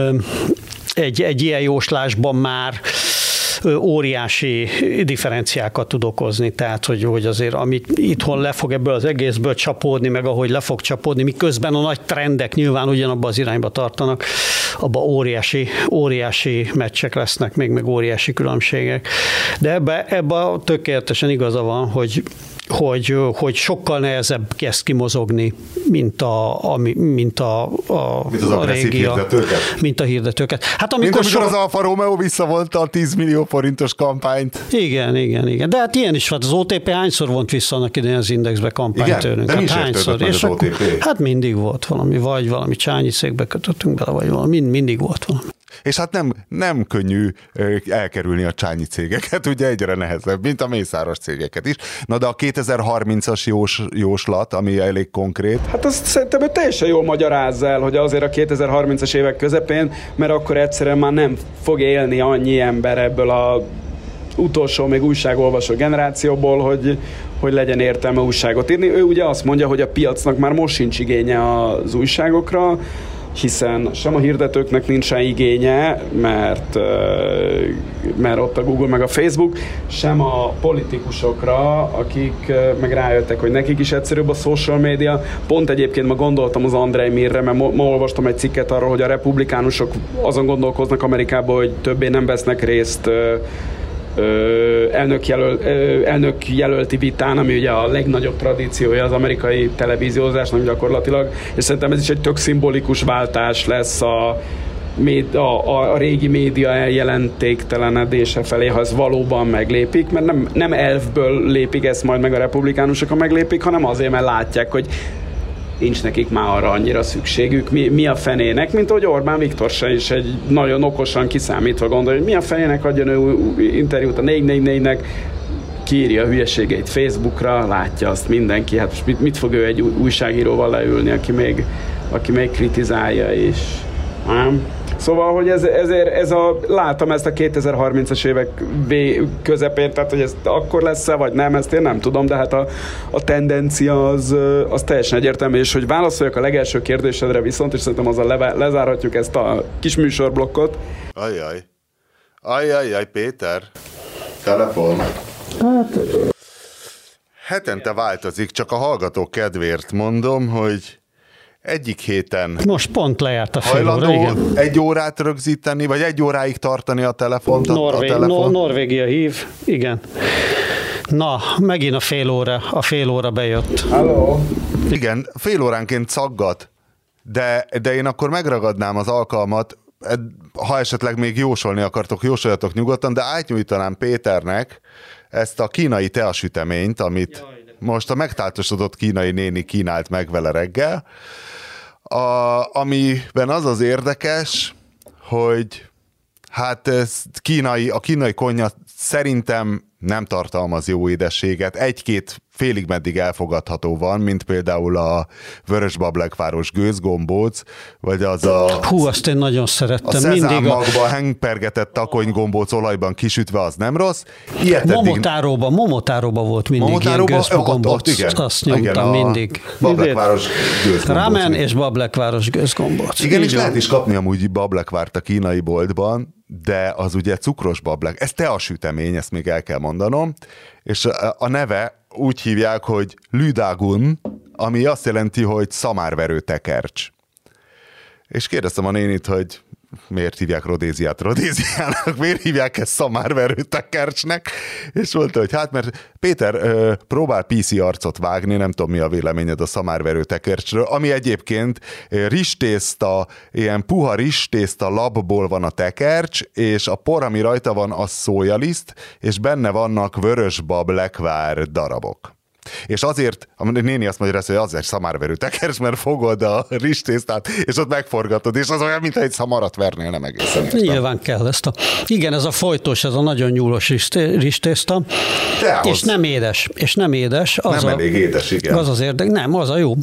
egy, egy ilyen jóslásban már óriási differenciákat tud okozni, tehát hogy, hogy azért amit itthon le fog ebből az egészből csapódni, meg ahogy le fog csapódni, miközben a nagy trendek nyilván ugyanabba az irányba tartanak, abba óriási, óriási meccsek lesznek, még meg óriási különbségek. De ebbe, ebbe tökéletesen igaza van, hogy hogy, hogy sokkal nehezebb kezd kimozogni, mint a, a, mint a, a, mint az a régi, hirdetőket. mint a hirdetőket. Hát amikor, mint amikor so... az Alfa Romeo visszavonta a 10 millió forintos kampányt. Igen, igen, igen. De hát ilyen is van. Az OTP hányszor vont vissza annak idején az Indexbe kampányt igen, tőlünk? De hát hányszor? És az OTP? hát mindig volt valami, vagy valami csányi székbe kötöttünk bele, vagy valami, mind, mindig volt valami. És hát nem, nem könnyű elkerülni a csányi cégeket, ugye egyre nehezebb, mint a mészáros cégeket is. Na de a 2030-as jós, jóslat, ami elég konkrét. Hát azt szerintem hogy teljesen jól magyarázza el, hogy azért a 2030-as évek közepén, mert akkor egyszerűen már nem fog élni annyi ember ebből a utolsó még újságolvasó generációból, hogy, hogy legyen értelme újságot írni. Ő ugye azt mondja, hogy a piacnak már most sincs igénye az újságokra, hiszen sem a hirdetőknek nincsen igénye, mert, mert ott a Google meg a Facebook, sem a politikusokra, akik meg rájöttek, hogy nekik is egyszerűbb a social media. Pont egyébként ma gondoltam az Andrei Mirre, mert ma olvastam egy cikket arról, hogy a republikánusok azon gondolkoznak Amerikában, hogy többé nem vesznek részt elnök, jelöl, elnök jelölti vitán, ami ugye a legnagyobb tradíciója az amerikai televíziózásnak gyakorlatilag, és szerintem ez is egy tök szimbolikus váltás lesz a, a, a régi média eljelentéktelenedése felé, ha ez valóban meglépik, mert nem, nem elfből lépik ezt majd meg a republikánusok, ha meglépik, hanem azért, mert látják, hogy nincs nekik már arra annyira szükségük, mi, mi a fenének, mint ahogy Orbán Viktor se is egy nagyon okosan kiszámítva gondolja, hogy mi a fenének adjon ő interjút a 444-nek, kiírja a hülyeségeit Facebookra, látja azt mindenki, hát mit, mit fog ő egy újságíróval leülni, aki még, aki még kritizálja is. Nem? Szóval, hogy ez, ezért ez a, látom ezt a 2030-as évek közepén, tehát hogy ez akkor lesz-e, vagy nem, ezt én nem tudom, de hát a, a tendencia az, az teljesen egyértelmű, és hogy válaszoljak a legelső kérdésedre viszont, és szerintem azzal le, lezárhatjuk ezt a kis műsorblokkot. Ajaj. Ajajaj, Péter. Telefon. Hát... Hetente változik, csak a hallgató kedvéért mondom, hogy egyik héten Most pont lejárt a fél óra, igen. egy órát rögzíteni, vagy egy óráig tartani a telefont? Norvég, a telefon? No, Norvégia hív, igen. Na, megint a fél óra, a fél óra bejött. Halló? Igen, fél óránként szaggat, de, de én akkor megragadnám az alkalmat, ha esetleg még jósolni akartok, jósoljatok nyugodtan, de átnyújtanám Péternek ezt a kínai teasüteményt, amit most a megtáltosodott kínai néni kínált meg vele reggel, a, amiben az az érdekes, hogy hát ez kínai, a kínai konya szerintem nem tartalmaz jó édességet. Egy-két félig meddig elfogadható van, mint például a Vörös Bablekváros gőzgombóc, vagy az a... Hú, azt én nagyon szerettem. A Mindig a... hengpergetett takonygombóc olajban kisütve, az nem rossz. Ilyet momotáróba, eddig... momotáróba volt mindig momotáróba, ilyen gőzgombóc. Ott, ott, igen, azt nyomtam igen, mindig. Bablekváros gőzgombóc. Ramen és Bablekváros gőzgombóc. Igen, és lehet is kapni amúgy Bablekvárt a kínai boltban, de az ugye cukros bablek. Ez te a sütemény, ezt még el kell mondanom, és a neve úgy hívják, hogy Lüdagun, ami azt jelenti, hogy szamárverő tekercs. És kérdeztem a nénit, hogy miért hívják Rodéziát Rodéziának, miért hívják ezt szamárverő tekercsnek, és mondta, hogy hát mert Péter próbál PC arcot vágni, nem tudom mi a véleményed a szamárverő tekercsről, ami egyébként ristészta, ilyen puha ristészta labból van a tekercs, és a por, ami rajta van, az szójaliszt, és benne vannak vörösbab lekvár darabok. És azért, a néni azt mondja, hogy azért szamárverő tekercs, mert fogod a rizstésztát, és ott megforgatod, és az olyan, mintha egy szamarat vernél, nem egészen. Értem. Nyilván kell ezt a... Igen, ez a folytos, ez a nagyon nyúlos rizstészta, és nem édes, és nem édes. Az nem a, elég édes, igen. Az az érdek, nem, az a jó.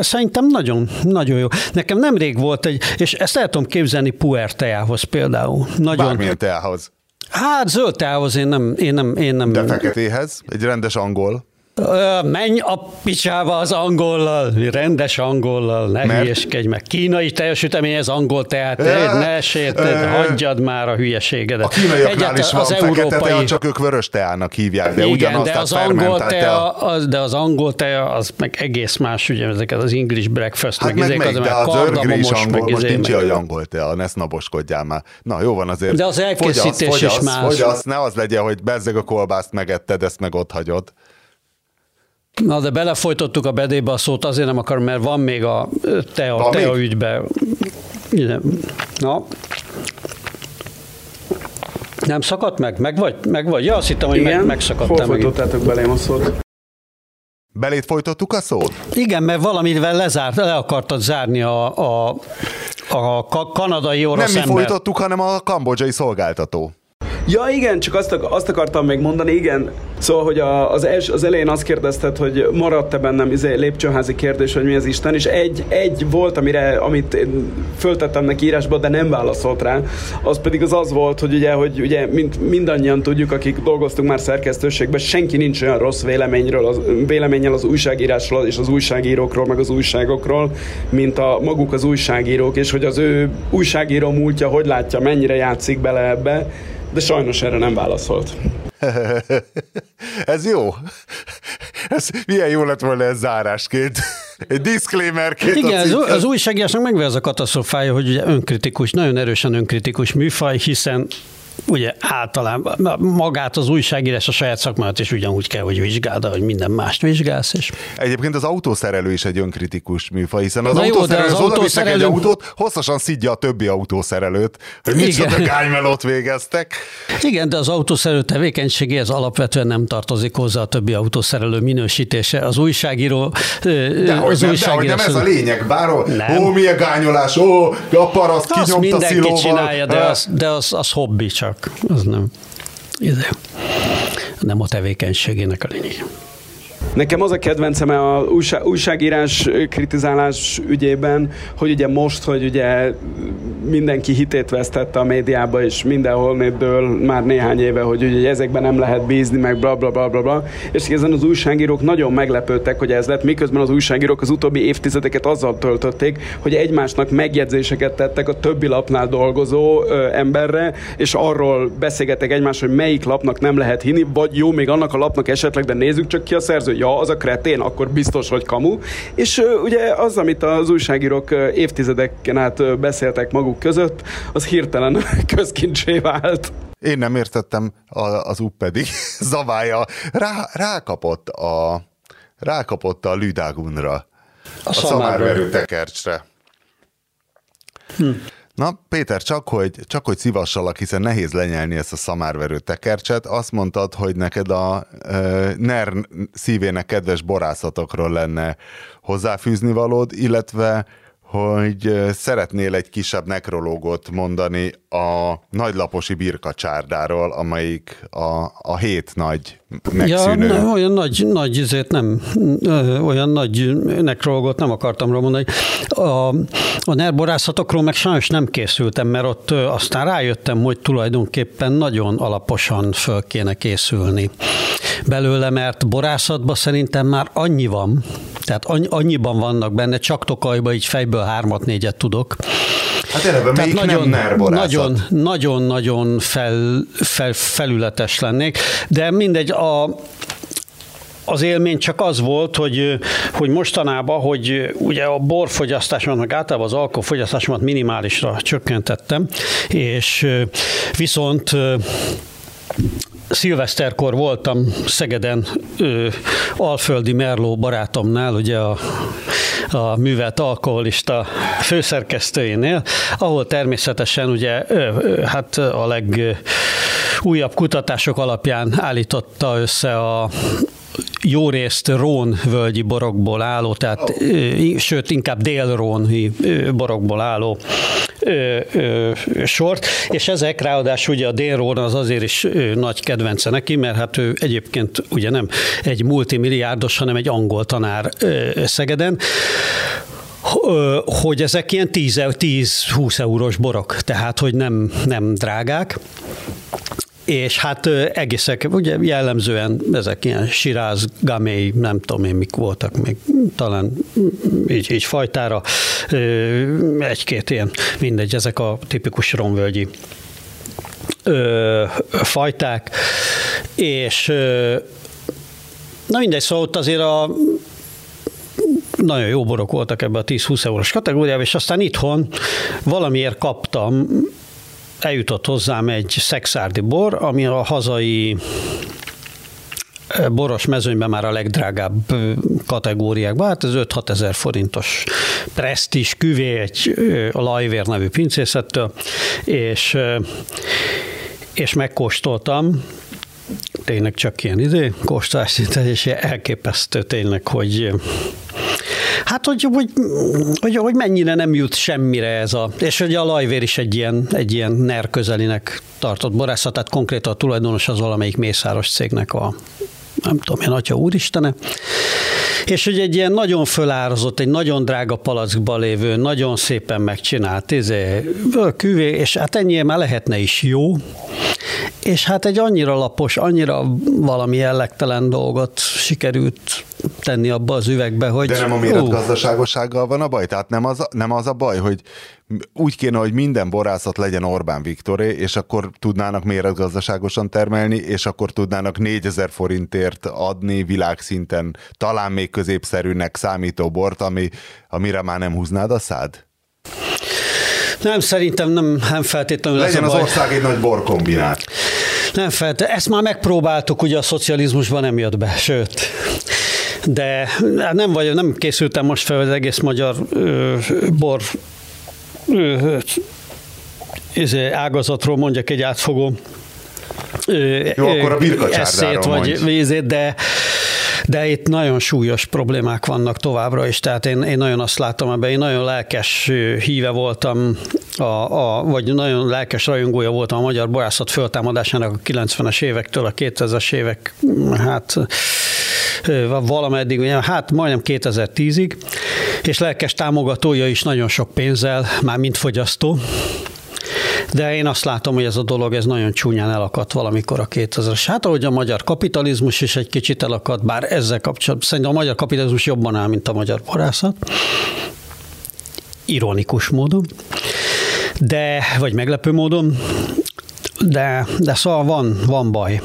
Szerintem nagyon, nagyon jó. Nekem nemrég volt egy, és ezt el tudom képzelni puer teához például. Nagyon, Bármilyen teához. Hát zöld teához én nem, én nem, én nem. De feketéhez? Egy rendes angol? Menj a picsába az angollal, rendes angollal, ne Mert... hülyeskedj meg. Kínai teljesítemény ez angol, tehát ja, ne sérted, hagyjad már a hülyeségedet. A kínaiaknál is van az fekete európai... tea, csak ők vörös teának hívják, de Igen, ugyanaz, de az angol tea, az, de az angol tea, az meg egész más, ugye ezeket az English breakfast, hát meg, meg, meg az, de az örgri is angol, most izé, nincs olyan angol tea, ne sznaboskodjál már. Na, jó van azért. De az elkészítés fogyasz, is fogyasz, más. Fogyasz, ne az legyen, hogy bezzeg a kolbászt megetted, ezt meg ott hagyod. Na, de belefolytottuk a bedébe a szót, azért nem akarom, mert van még a te a, te a ügybe. Na. Nem szakadt meg? Meg vagy? Meg vagy? Ja, azt hittem, hogy Igen, meg, megszakadt. Igen, belém a szót. Belét folytottuk a szót? Igen, mert valamivel lezárt, le akartad zárni a, a, a kanadai orosz Nem mi ember. folytottuk, hanem a kambodzsai szolgáltató. Ja, igen, csak azt, azt akartam még mondani, igen. Szóval, hogy a, az, els, az elején azt kérdezted, hogy maradt-e bennem izé, lépcsőházi kérdés, hogy mi az Isten, és egy, egy volt, amire, amit én föltettem neki írásba, de nem válaszolt rá. Az pedig az az volt, hogy ugye, hogy ugye mint mindannyian tudjuk, akik dolgoztunk már szerkesztőségben, senki nincs olyan rossz véleményről, az, véleménnyel az újságírásról és az újságírókról, meg az újságokról, mint a maguk az újságírók, és hogy az ő újságíró múltja hogy látja, mennyire játszik bele ebbe, de sajnos erre nem válaszolt. ez jó. Ez milyen jó lett volna ez zárásként. Egy disclaimerként. Igen, az, az újságírásnak megvan az a katasztrofája, hogy ugye önkritikus, nagyon erősen önkritikus műfaj, hiszen ugye általában magát az újságírás a saját szakmát is ugyanúgy kell, hogy vizsgáld, hogy minden mást vizsgálsz. És... Egyébként az autószerelő is egy önkritikus műfaj, hiszen az Na autószerelő jó, az, az autószerelő... egy autót, hosszasan szidja a többi autószerelőt, hogy mit a gánymelót végeztek. Igen, de az autószerelő tevékenységéhez alapvetően nem tartozik hozzá a többi autószerelő minősítése. Az újságíró... De az nem, újságíró nem ez a lényeg, bár ó, milyen gányolás, ó, a paraszt kinyomta szilóval. csinálja, de az, de az, az hobbi csak az nem, izé, nem a tevékenységének a lényeg. Nekem az a kedvencem a újság, újságírás kritizálás ügyében, hogy ugye most, hogy ugye mindenki hitét vesztette a médiába, és mindenhol dől már néhány éve, hogy ugye ezekben nem lehet bízni, meg bla bla bla bla, bla. és ezen az újságírók nagyon meglepődtek, hogy ez lett, miközben az újságírók az utóbbi évtizedeket azzal töltötték, hogy egymásnak megjegyzéseket tettek a többi lapnál dolgozó ö, emberre, és arról beszélgettek egymás, hogy melyik lapnak nem lehet hinni, vagy jó, még annak a lapnak esetleg, de nézzük csak ki a szerző ja, az a kretén, akkor biztos, hogy kamu. És ugye az, amit az újságírók évtizedeken át beszéltek maguk között, az hirtelen közkincsé vált. Én nem értettem, az UP pedig zavája rá, rákapott a rákapott a Lüdágunra, a, a szamárverő tekercsre. Hm. Na, Péter, csak hogy, csak hogy szívassalak, hiszen nehéz lenyelni ezt a szamárverő tekercset, azt mondtad, hogy neked a e, NER szívének kedves borászatokról lenne hozzáfűzni valód, illetve hogy szeretnél egy kisebb nekrológot mondani a nagylaposi birkacsárdáról, amelyik a, a hét nagy megszűnő. Ja, olyan nagy, nagy ezért nem, olyan nagy nekrológot nem akartam mondani. A, a nerborászatokról meg sajnos nem készültem, mert ott aztán rájöttem, hogy tulajdonképpen nagyon alaposan föl kéne készülni belőle, mert borászatban szerintem már annyi van, tehát annyiban vannak benne, csak Tokajban így fejből hármat, négyet tudok. Hát eleve Tehát nagyon, nem nagyon, nagyon, nagyon fel, fel, felületes lennék, de mindegy, a, az élmény csak az volt, hogy, hogy mostanában, hogy ugye a borfogyasztásomat, meg általában az alkoholfogyasztásomat minimálisra csökkentettem, és viszont szilveszterkor voltam Szegeden ö, Alföldi Merló barátomnál, ugye a, a művelt alkoholista főszerkesztőjénél, ahol természetesen ugye hát a legújabb kutatások alapján állította össze a jó részt Rón völgyi borokból álló, tehát oh. sőt, inkább dél-róni borokból álló ö, ö, sort, és ezek ráadásul ugye a dél az azért is nagy kedvence neki, mert hát ő egyébként ugye nem egy multimilliárdos, hanem egy angol tanár ö, Szegeden, hogy ezek ilyen 10-20 eurós borok, tehát hogy nem, nem drágák, és hát egészek, ugye jellemzően ezek ilyen siráz, gamély, nem tudom én mik voltak, még talán így, így fajtára, egy-két ilyen, mindegy, ezek a tipikus romvölgyi fajták, és na mindegy, szóval ott azért a nagyon jó borok voltak ebbe a 10-20 eurós kategóriába, és aztán itthon valamiért kaptam eljutott hozzám egy szexárdi bor, ami a hazai eh, boros mezőnyben már a legdrágább eh, kategóriákban, hát ez 5-6 ezer forintos presztis küvé egy eh, a Lajvér nevű pincészettől, és, és megkóstoltam, tényleg csak ilyen idő, kóstolás, és elképesztő tényleg, hogy Hát, hogy, hogy, hogy, hogy mennyire nem jut semmire ez a... És hogy a lajvér is egy ilyen, egy ilyen NER közelinek tartott borászat, tehát konkrétan a tulajdonos az valamelyik mészáros cégnek a nem tudom én, atya úristene. És hogy egy ilyen nagyon fölárazott, egy nagyon drága palackba lévő, nagyon szépen megcsinált izé, küvé, és hát ennyi már lehetne is jó, és hát egy annyira lapos, annyira valami jellegtelen dolgot sikerült tenni abba az üvegbe, hogy... De nem a méretgazdaságossággal van a baj? Tehát nem az, nem az a baj, hogy úgy kéne, hogy minden borászat legyen Orbán Viktoré, és akkor tudnának méretgazdaságosan termelni, és akkor tudnának 4000 forintért adni világszinten talán még középszerűnek számító bort, ami, amire már nem húznád a szád? Nem, szerintem nem, nem feltétlenül Legyen az ország egy nagy borkombinát. Nem feltétlenül. Ezt már megpróbáltuk, ugye a szocializmusban nem jött be, sőt de nem vagy, nem készültem most fel az egész magyar ö, bor ágazatról mondjak egy átfogó Jó, akkor a eszét, vagy vízét, de de itt nagyon súlyos problémák vannak továbbra is, tehát én, én nagyon azt látom ebben, én nagyon lelkes híve voltam, a, a, vagy nagyon lelkes rajongója voltam a magyar borászat föltámadásának a 90-es évektől a 2000-es évek, hát valameddig, hát majdnem 2010-ig, és lelkes támogatója is nagyon sok pénzzel, már mint fogyasztó, de én azt látom, hogy ez a dolog ez nagyon csúnyán elakadt valamikor a 2000-es. Hát ahogy a magyar kapitalizmus is egy kicsit elakadt, bár ezzel kapcsolatban szerintem a magyar kapitalizmus jobban áll, mint a magyar borászat. Ironikus módon. De, vagy meglepő módon, de, de szóval van, van baj.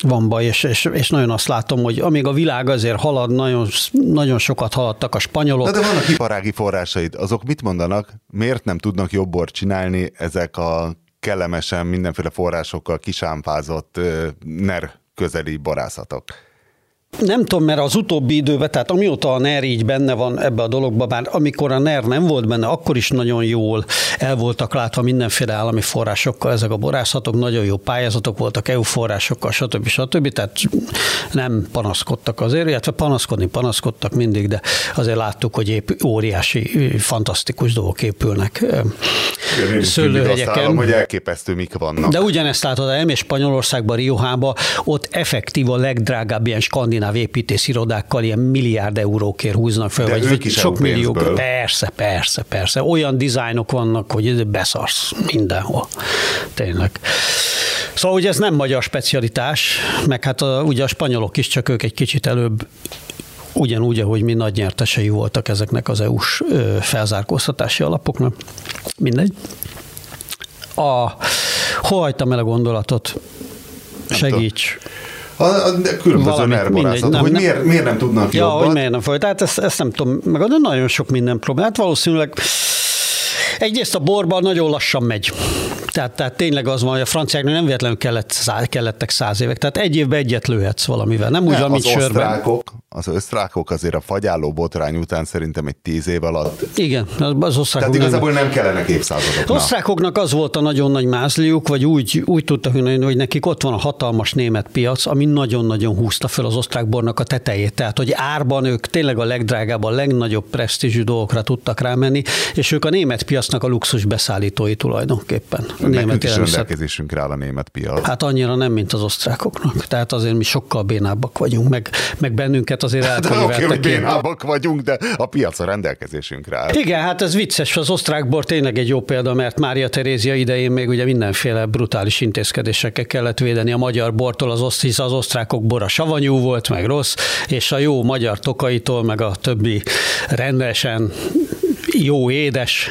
van baj, és, és, és nagyon azt látom, hogy amíg a világ azért halad, nagyon, nagyon sokat haladtak a spanyolok. Na de vannak iparági forrásaid, azok mit mondanak? Miért nem tudnak jobb bort csinálni ezek a kellemesen mindenféle forrásokkal kisámpázott NER közeli borászatok? Nem tudom, mert az utóbbi időben, tehát amióta a NER így benne van ebbe a dologba, bár amikor a NER nem volt benne, akkor is nagyon jól el voltak látva mindenféle állami forrásokkal ezek a borászatok, nagyon jó pályázatok voltak, EU forrásokkal, stb. stb. Tehát nem panaszkodtak azért, illetve panaszkodni panaszkodtak mindig, de azért láttuk, hogy épp óriási, fantasztikus dolgok épülnek szőlőhegyeken. hogy elképesztő mik vannak. De ugyanezt látod, elmész Spanyolországban, Riohába, ott effektív a legdrágább ilyen skandináv skandináv építészirodákkal ilyen milliárd eurókért húznak fel, De vagy, vagy sok millió. Persze, persze, persze. Olyan dizájnok vannak, hogy beszarsz mindenhol. Tényleg. Szóval ugye ez nem magyar specialitás, meg hát a, ugye a spanyolok is csak ők egy kicsit előbb ugyanúgy, ahogy mi nagy nyertesei voltak ezeknek az EU-s felzárkóztatási alapoknak. Mindegy. A, hol hagytam el a gondolatot? Segíts. A, a különböző nervorászatok, hogy nem, miért, miért nem tudnak ja, jobbat. hogy miért nem folyt. Tehát ezt, ezt nem tudom, meg nagyon sok minden probléma. Hát valószínűleg egyrészt a borban nagyon lassan megy. Tehát, tehát tényleg az van, hogy a franciáknak nem véletlenül kellett, kellettek száz évek. Tehát egy évben egyet lőhetsz valamivel. Nem úgy van, mint sörben. Osztrákok, az osztrákok azért a fagyálló botrány után szerintem egy tíz év alatt. Igen, az osztrákok. Tehát igazából nem, nem kellenek évszázadok. Az osztrákoknak az volt a nagyon nagy mázliuk, vagy úgy, úgy tudtak, hogy nekik ott van a hatalmas német piac, ami nagyon-nagyon húzta fel az osztrák bornak a tetejét. Tehát, hogy árban ők tényleg a legdrágább, a legnagyobb presztízsű dolgokra tudtak rámenni, és ők a német piacnak a luxus beszállítói tulajdonképpen. Német is rendelkezésünkre áll a német piac. Hát annyira nem, mint az osztrákoknak. Tehát azért mi sokkal bénábbak vagyunk, meg, meg bennünket azért elkönyveltek. Oké, hogy bénábbak vagyunk, de a piac a rendelkezésünkre áll. Igen, hát ez vicces. Az osztrák bor tényleg egy jó példa, mert Mária Terézia idején még ugye mindenféle brutális intézkedésekkel kellett védeni a magyar bortól, az, oszt, az osztrákok bora savanyú volt, meg rossz, és a jó magyar tokaitól, meg a többi rendesen jó édes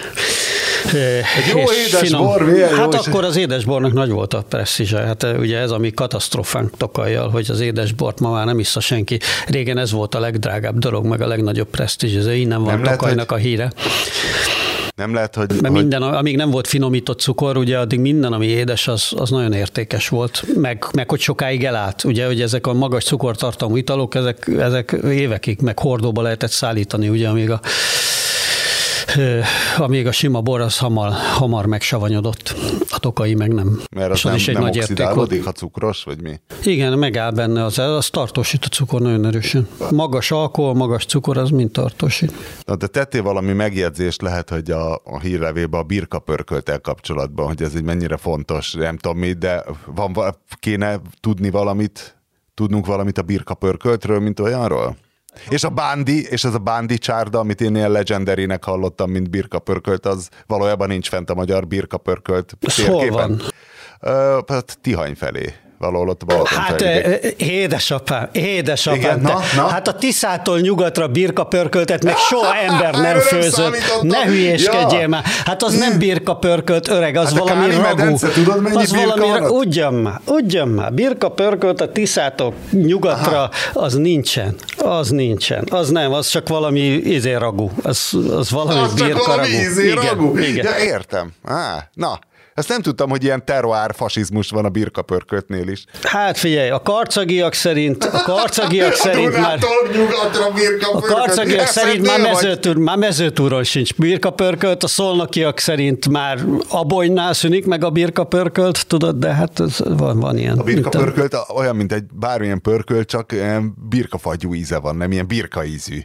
egy jó édes finom. bor, milyen Hát jó akkor az édesbornak nagy volt a presztízse. Hát ugye ez a mi katasztrofánk tokajjal, hogy az édesbort ma már nem iszza senki. Régen ez volt a legdrágább dolog, meg a legnagyobb presztízs, ez innen van nem tokajnak lehet, a híre. Nem lehet, hogy... Mert hogy... minden, amíg nem volt finomított cukor, ugye addig minden, ami édes, az, az nagyon értékes volt, meg, meg hogy sokáig elállt. Ugye, hogy ezek a magas cukortartalmú italok, ezek, ezek évekig meg hordóba lehetett szállítani, ugye, amíg a amíg a sima bor az hamar, hamar megsavanyodott, a tokai meg nem. Mert az, az nem, is egy nem nagy oxidálódik, ha cukros, vagy mi? Igen, megáll benne, az, az tartósít a cukor nagyon erősen. Magas alkohol, magas cukor, az mind tartósít. Na, de tettél valami megjegyzést, lehet, hogy a, a hírlevébe a birka pörköltel kapcsolatban, hogy ez egy mennyire fontos, nem tudom mi, de van, kéne tudni valamit, tudnunk valamit a birka pörköltről, mint olyanról? És a Bándi, és ez a Bándi csárda, amit én ilyen legenderének hallottam, mint Birka Pörkölt, az valójában nincs fent a magyar Birka Pörkölt térképen. Hol van? Uh, hát Tihany felé valahol ott Balaton Hát felé. édesapám, édesapám, Igen, na, na? hát a Tiszától nyugatra birka pörköltet meg soha ember nem főzött. Ne hülyéskedjél ja. már. Hát az nem birka pörkölt öreg, az hát valami ragu. Medence, tudod, mennyi az valami, ugyan már, ugyan már. Birka pörkölt a Tiszától nyugatra, Aha. az nincsen. Az nincsen. Az nem, az csak valami izé ragu. Az, az valami az birka valami. Izé ragu. Igen, igen. Ja, értem. Á, na, ezt nem tudtam, hogy ilyen terroár fasizmus van a birkapörkötnél is. Hát figyelj, a karcagiak szerint, a karcagiak szerint már... nyugatra A karcagiak szerint már, mezőtúr, már mezőtúron sincs birkapörkölt, a szolnokiak szerint már abonynál szűnik meg a birkapörkölt, tudod, de hát ez van, van ilyen. A birkapörkölt olyan, mint egy bármilyen pörkölt, csak birkafagyú íze van, nem ilyen birkaízű.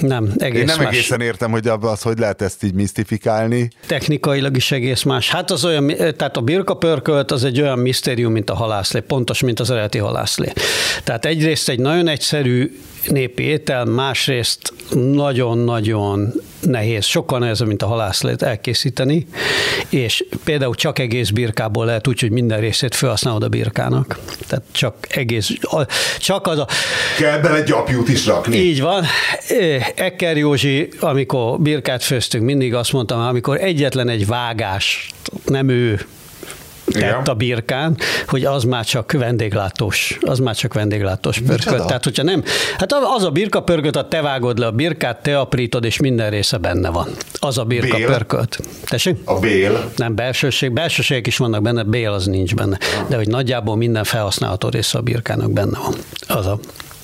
Nem, egész Én nem más. egészen értem, hogy az hogy lehet ezt így misztifikálni. Technikailag is egész más. Hát az olyan, tehát a birka pörkölt az egy olyan misztérium, mint a halászlé, pontos, mint az eredeti halászlé. Tehát egyrészt egy nagyon egyszerű népi étel, másrészt nagyon-nagyon nehéz, sokkal nehezebb, mint a halászlét elkészíteni, és például csak egész birkából lehet úgy, hogy minden részét felhasználod a birkának. Tehát csak egész, csak az a... Kell bele gyapjút is rakni. Így van. Ekker Józsi, amikor birkát főztünk, mindig azt mondtam, amikor egyetlen egy vágás, nem ő tett a birkán, hogy az már csak vendéglátós, az már csak vendéglátós pörkölt. Tehát, hogyha nem, hát az a birka pörkölt, a te vágod le a birkát, te aprítod, és minden része benne van. Az a birka bél? pörkölt. Tessék? A bél? Nem, belsőség, belsőségek is vannak benne, bél az nincs benne. De hogy nagyjából minden felhasználható része a birkának benne van. Az a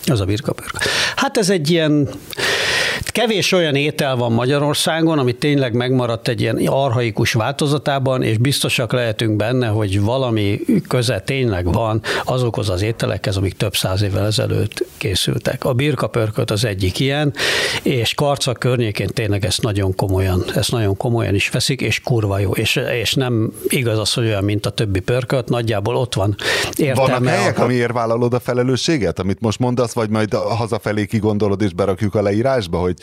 az a birkapörk. Hát ez egy ilyen, kevés olyan étel van Magyarországon, ami tényleg megmaradt egy ilyen arhaikus változatában, és biztosak lehetünk benne, hogy valami köze tényleg van azokhoz az ételekhez, amik több száz évvel ezelőtt készültek. A birkapörköt az egyik ilyen, és Karcak környékén tényleg ezt nagyon komolyan, ezt nagyon komolyan is veszik, és kurva jó, és, és nem igaz az, hogy olyan, mint a többi pörköt, nagyjából ott van értelme. Vannak helyek, a... amiért vállalod a felelősséget, amit most mondasz, vagy majd hazafelé kigondolod és berakjuk a leírásba, hogy...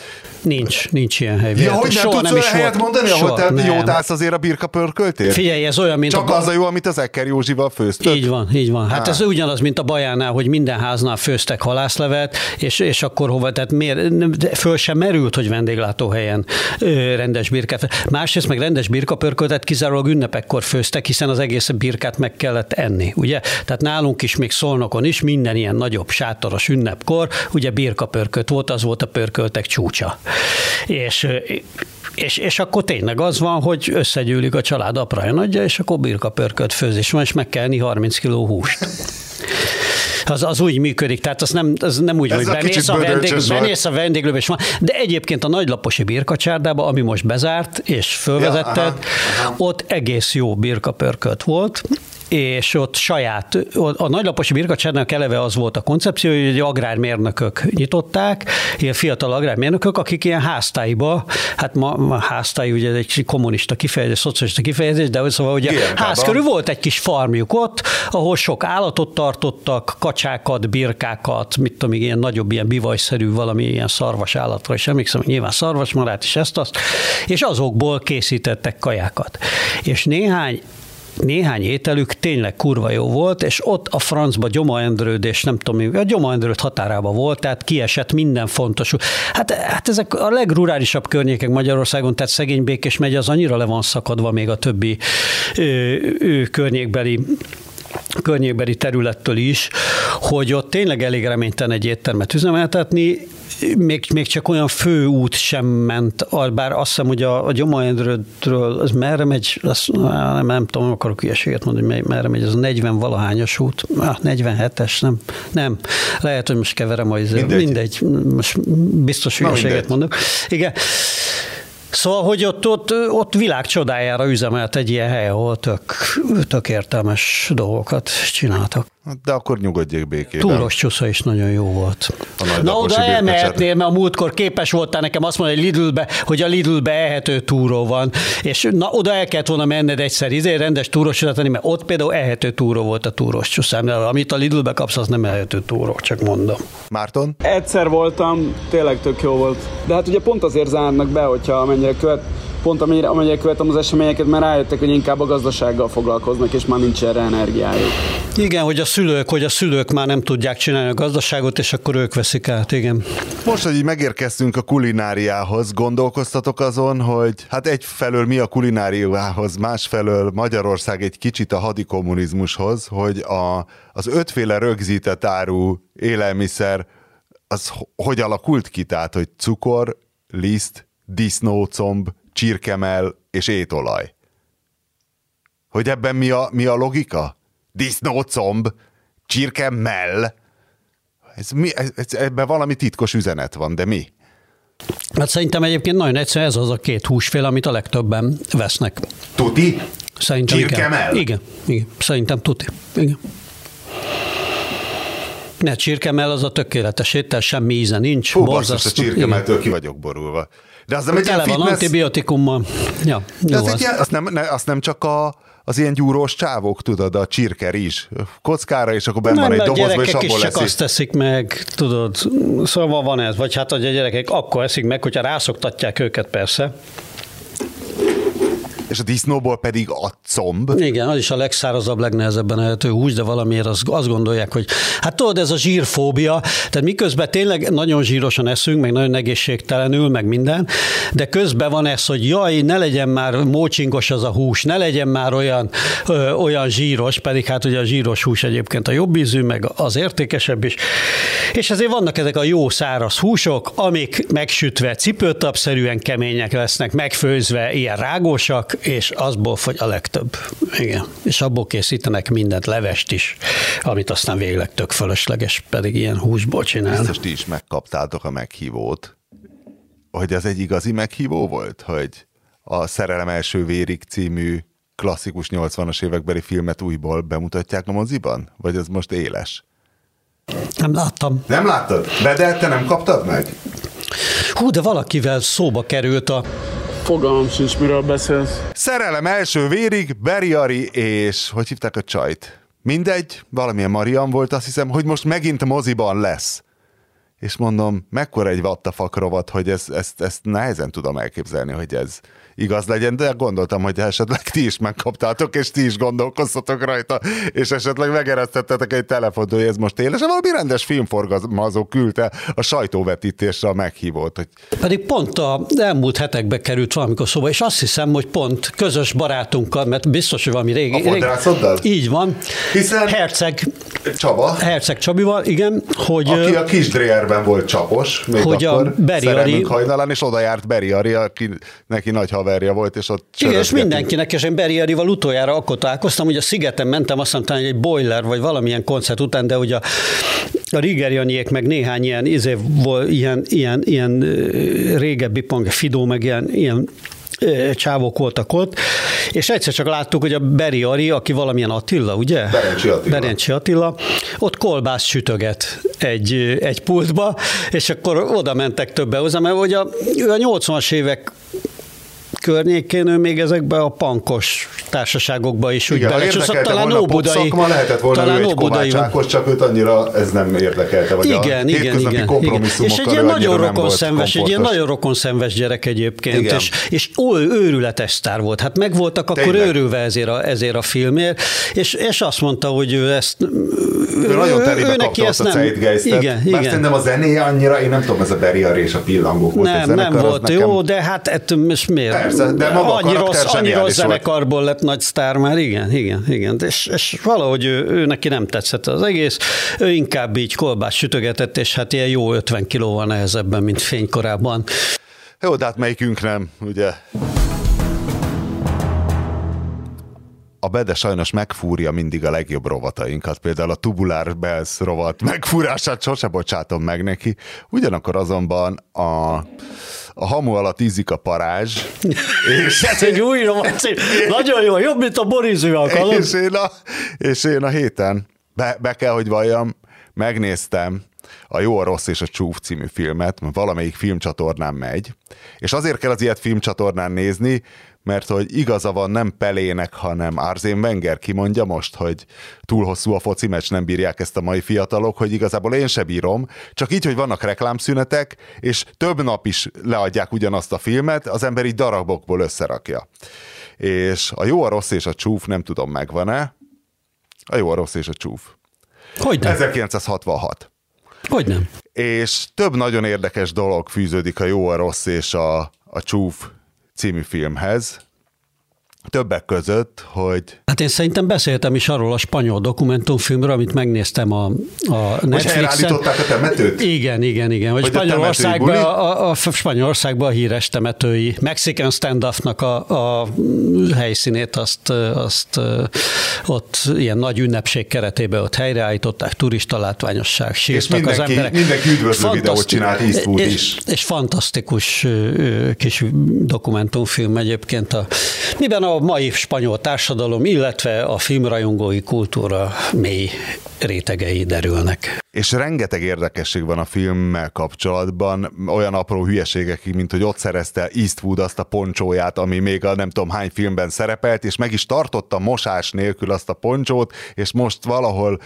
Nincs, nincs ilyen hely. Ja, hogy nem tudsz nem is helyet volt. mondani, ahol te nem. jót állsz azért a birka pörköltél? Figyelj, ez olyan, mint Csak a... az a jó, amit az Ekker Józsival főztök? Így van, így van. Hát Há. ez ugyanaz, mint a Bajánál, hogy minden háznál főztek halászlevet, és, és akkor hova, tehát miért, föl sem merült, hogy vendéglátóhelyen ö, rendes birkát. Másrészt meg rendes birkapörköltet kizárólag ünnepekkor főztek, hiszen az egész birkát meg kellett enni, ugye? Tehát nálunk is, még Szolnokon is minden ilyen nagyobb sátoros ünnep ünnepkor, ugye birkapörköt volt, az volt a pörköltek csúcsa. És és, és akkor tényleg az van, hogy összegyűlik a család apra nagyja, és akkor birkapörkölt főzés van, és meg kell enni 30 kg húst az, az úgy működik, tehát az nem, az nem úgy, Ez hogy bemész a, vendég, bemész a vendéglőbe, és van. De egyébként a nagylaposi birkacsárdába, ami most bezárt, és fölvezetted, ja, aha, aha. ott egész jó birkapörkölt volt, és ott saját, a nagylaposi birkacsárnak eleve az volt a koncepció, hogy agrármérnökök nyitották, ilyen fiatal agrármérnökök, akik ilyen háztáiba, hát ma, ma háztály ugye egy kommunista kifejezés, szocialista kifejezés, de szóval ugye ház körül volt egy kis farmjuk ott, ahol sok állatot tartottak, kacsákat, birkákat, mit tudom, ilyen nagyobb, ilyen bivajszerű valami ilyen szarvas állatra, és emlékszem, nyilván szarvasmarát is ezt azt, és azokból készítettek kajákat. És néhány néhány ételük tényleg kurva jó volt, és ott a francba gyomaendrőd, és nem tudom a gyomaendrőd határában volt, tehát kiesett minden fontos. Hát, hát ezek a legrurálisabb környékek Magyarországon, tehát szegény Békés megy, az annyira le van szakadva még a többi ő, ő környékbeli környékbeli területtől is, hogy ott tényleg elég reménytelen egy éttermet üzemeltetni, még, még csak olyan főút sem ment, bár azt hiszem, hogy a, a Gyomaendrődről, az merre megy, azt, nem, nem tudom, akarok ilyeséget mondani, hogy merre megy, az a 40 valahányas út, ah, 47-es, nem, nem, lehet, hogy most keverem, hogy mindegy, mindegy. Most biztos hülyeséget mondok. Igen, Szóval, hogy ott, ott, ott világ csodájára üzemelt egy ilyen hely, ahol tök, tök értelmes dolgokat csináltak. De akkor nyugodjék békében. Túros csúsza is nagyon jó volt. Na oda elmehetnél, mert a múltkor képes voltál nekem azt mondani, hogy Lidlbe, hogy a Lidlbe ehető túró van, és na oda el kellett volna menned egyszer, izé rendes túros tenni, mert ott például ehető túró volt a túros csúszám, amit a Lidlbe kapsz, az nem ehető túró, csak mondom. Márton? Egyszer voltam, tényleg tök jó volt. De hát ugye pont azért zárnak be, hogyha mennyire követ, pont amennyire, amennyire követem az eseményeket, mert rájöttek, hogy inkább a gazdasággal foglalkoznak, és már nincs erre energiájuk. Igen, hogy a szülők, hogy a szülők már nem tudják csinálni a gazdaságot, és akkor ők veszik át, igen. Most, hogy így megérkeztünk a kulináriához, gondolkoztatok azon, hogy hát egyfelől mi a kulináriához, másfelől Magyarország egy kicsit a hadikommunizmushoz, hogy a, az ötféle rögzített áru élelmiszer az hogy alakult ki? Tehát, hogy cukor, liszt, disznócomb, csirkemel és étolaj. Hogy ebben mi a, mi a logika? Disznócomb, csirkemell. Ez mi, ez, ez, ebben valami titkos üzenet van, de mi? Hát szerintem egyébként nagyon egyszerű, ez az a két húsfél, amit a legtöbben vesznek. Tuti? Szerintem Csirkemell? Igen. igen, igen. Szerintem tuti. Igen. Ne, csirkemell az a tökéletes étel, semmi íze nincs. Hú, basszus, a csirkemeltől ki vagyok borulva. De az nem egy Tele van fitness... antibiotikummal. Ja, De az, az. Egy, azt, nem, ne, azt nem csak a, az ilyen gyúrós csávok, tudod, a csirker is. Kockára, és akkor benne van egy dobozba, és abból is csak azt teszik meg, tudod. Szóval van ez. Vagy hát, hogy a gyerekek akkor eszik meg, hogyha rászoktatják őket persze. És a disznóból pedig a comb. Igen, az is a legszárazabb, legnehezebben ehető hús, de valamiért az, azt gondolják, hogy hát tudod, ez a zsírfóbia, tehát miközben tényleg nagyon zsírosan eszünk, meg nagyon egészségtelenül, meg minden, de közben van ez, hogy jaj, ne legyen már mócsinkos az a hús, ne legyen már olyan, ö, olyan zsíros, pedig hát ugye a zsíros hús egyébként a jobb ízű, meg az értékesebb is. És ezért vannak ezek a jó száraz húsok, amik megsütve cipőtapszerűen kemények lesznek, megfőzve ilyen rágósak, és azból fogy a legtöbb. Igen. És abból készítenek mindent, levest is, amit aztán végleg tök fölösleges, pedig ilyen húsból csinálnak. Biztos ti is megkaptátok a meghívót, hogy ez egy igazi meghívó volt, hogy a Szerelem első vérig című klasszikus 80-as évekbeli filmet újból bemutatják a moziban? Vagy ez most éles? Nem láttam. Nem láttad? De, de te nem kaptad meg? Hú, de valakivel szóba került a Fogalmam sincs, miről beszélsz. Szerelem első vérig, Beriari és hogy hívták a csajt? Mindegy, valamilyen Marian volt, azt hiszem, hogy most megint moziban lesz. És mondom, mekkora egy vattafak rovat, hogy ezt, ezt, ezt nehezen tudom elképzelni, hogy ez igaz legyen, de gondoltam, hogy esetleg ti is megkaptátok, és ti is gondolkoztatok rajta, és esetleg megeresztettetek egy telefont, hogy ez most éles, valami rendes filmforgalmazó küldte a sajtóvetítésre a meghívót. Hogy... Pedig pont a elmúlt hetekbe került valamikor szóba, és azt hiszem, hogy pont közös barátunkkal, mert biztos, hogy valami régi... A fodrászoddal? Így van. Hiszen Herceg, Csaba, Herceg Csabival, igen, hogy... aki a kis Dreherben volt csapos, még Hogy a akkor Beri szerelmünk Ari- hajnalán, és oda járt Beri Ari, aki neki nagy haverja volt, és ott Igen, és mindenkinek, és én Beriarival utoljára akkor találkoztam, hogy a szigeten mentem, azt hiszem, egy boiler, vagy valamilyen koncert után, de ugye a, a Rigerianiék, meg néhány ilyen, izé, vol, ilyen, ilyen, ilyen régebbi punk, Fidó, meg ilyen, ilyen csávok voltak ott, és egyszer csak láttuk, hogy a Beri Ari, aki valamilyen Attila, ugye? Berencsi Attila. Berencsi Attila, ott kolbász sütöget egy, egy pultba, és akkor oda mentek többe hozzá, mert ugye a, ő a 80-as évek környékén ő még ezekbe a pankos társaságokba is úgy belecsúszott, talán óbudai. lehetett volna talán ő egy óbudai. Csak őt annyira ez nem érdekelte, vagy Igen, igen, igen, igen. És egy ő ilyen nagyon rokon szenves, egy ilyen nagyon rokon szenves gyerek egyébként, Igen. és, és őrületes sztár volt. Hát megvoltak akkor Tényleg. őrülve ezért a, ezért a filmért, és, és azt mondta, hogy ő ezt... Ő nagyon telébe kapta ott a zeitgeistet. Igen, igen. szerintem a zenéje annyira, én nem tudom, ez a Beri Ari és a pillangók volt. Nem, nem volt jó, de hát ettől most miért? Persze, de maga a annyi rossz, annyi rossz zenekarból lett nagy sztár már, igen, igen, igen. És, és valahogy ő, ő, neki nem tetszett az egész, ő inkább így kolbász sütögetett, és hát ilyen jó 50 kilóval nehezebben, mint fénykorában. Jó, de hát melyikünk nem, ugye? A Bede sajnos megfúrja mindig a legjobb rovatainkat, például a Tubular Bells rovat megfúrását sose bocsátom meg neki. Ugyanakkor azonban a, a hamu alatt ízik a parázs, és, Ez egy új romanci. Nagyon jó, jobb, mint a Borizű alkalom. és, én a, és én a héten, be, be kell, hogy valljam, megnéztem a Jó, a Rossz és a Csúf című filmet, mert valamelyik filmcsatornán megy, és azért kell az ilyet filmcsatornán nézni, mert hogy igaza van nem Pelének, hanem Arzén Wenger kimondja most, hogy túl hosszú a foci meccs, nem bírják ezt a mai fiatalok, hogy igazából én se bírom, csak így, hogy vannak reklámszünetek, és több nap is leadják ugyanazt a filmet, az ember így darabokból összerakja. És a jó, a rossz és a csúf, nem tudom megvan-e, a jó, a rossz és a csúf. Hogy nem? 1966. Hogy nem? És több nagyon érdekes dolog fűződik a jó, a rossz és a, a csúf című filmhez. Többek között, hogy Hát én szerintem beszéltem is arról a spanyol dokumentumfilmről, amit megnéztem a, a hogy Netflixen. helyreállították a temetőt? Igen, igen, igen. Hogy, Hogy a Spanyolországban a, a, a Spanyolországban a híres temetői Mexican standoffnak a, a helyszínét azt, azt ott ilyen nagy ünnepség keretében ott helyreállították, turista látványosság, sírtak az mindenki- emberek. mindenki üdvözlő videót csinált, Eastwood és, is. És fantasztikus kis dokumentumfilm egyébként, a, miben a mai spanyol társadalom, illetve a filmrajongói kultúra mély rétegei derülnek. És rengeteg érdekesség van a filmmel kapcsolatban, olyan apró hülyeségek, mint hogy ott szerezte Eastwood azt a poncsóját, ami még a nem tudom hány filmben szerepelt, és meg is tartotta mosás nélkül azt a poncsót, és most valahol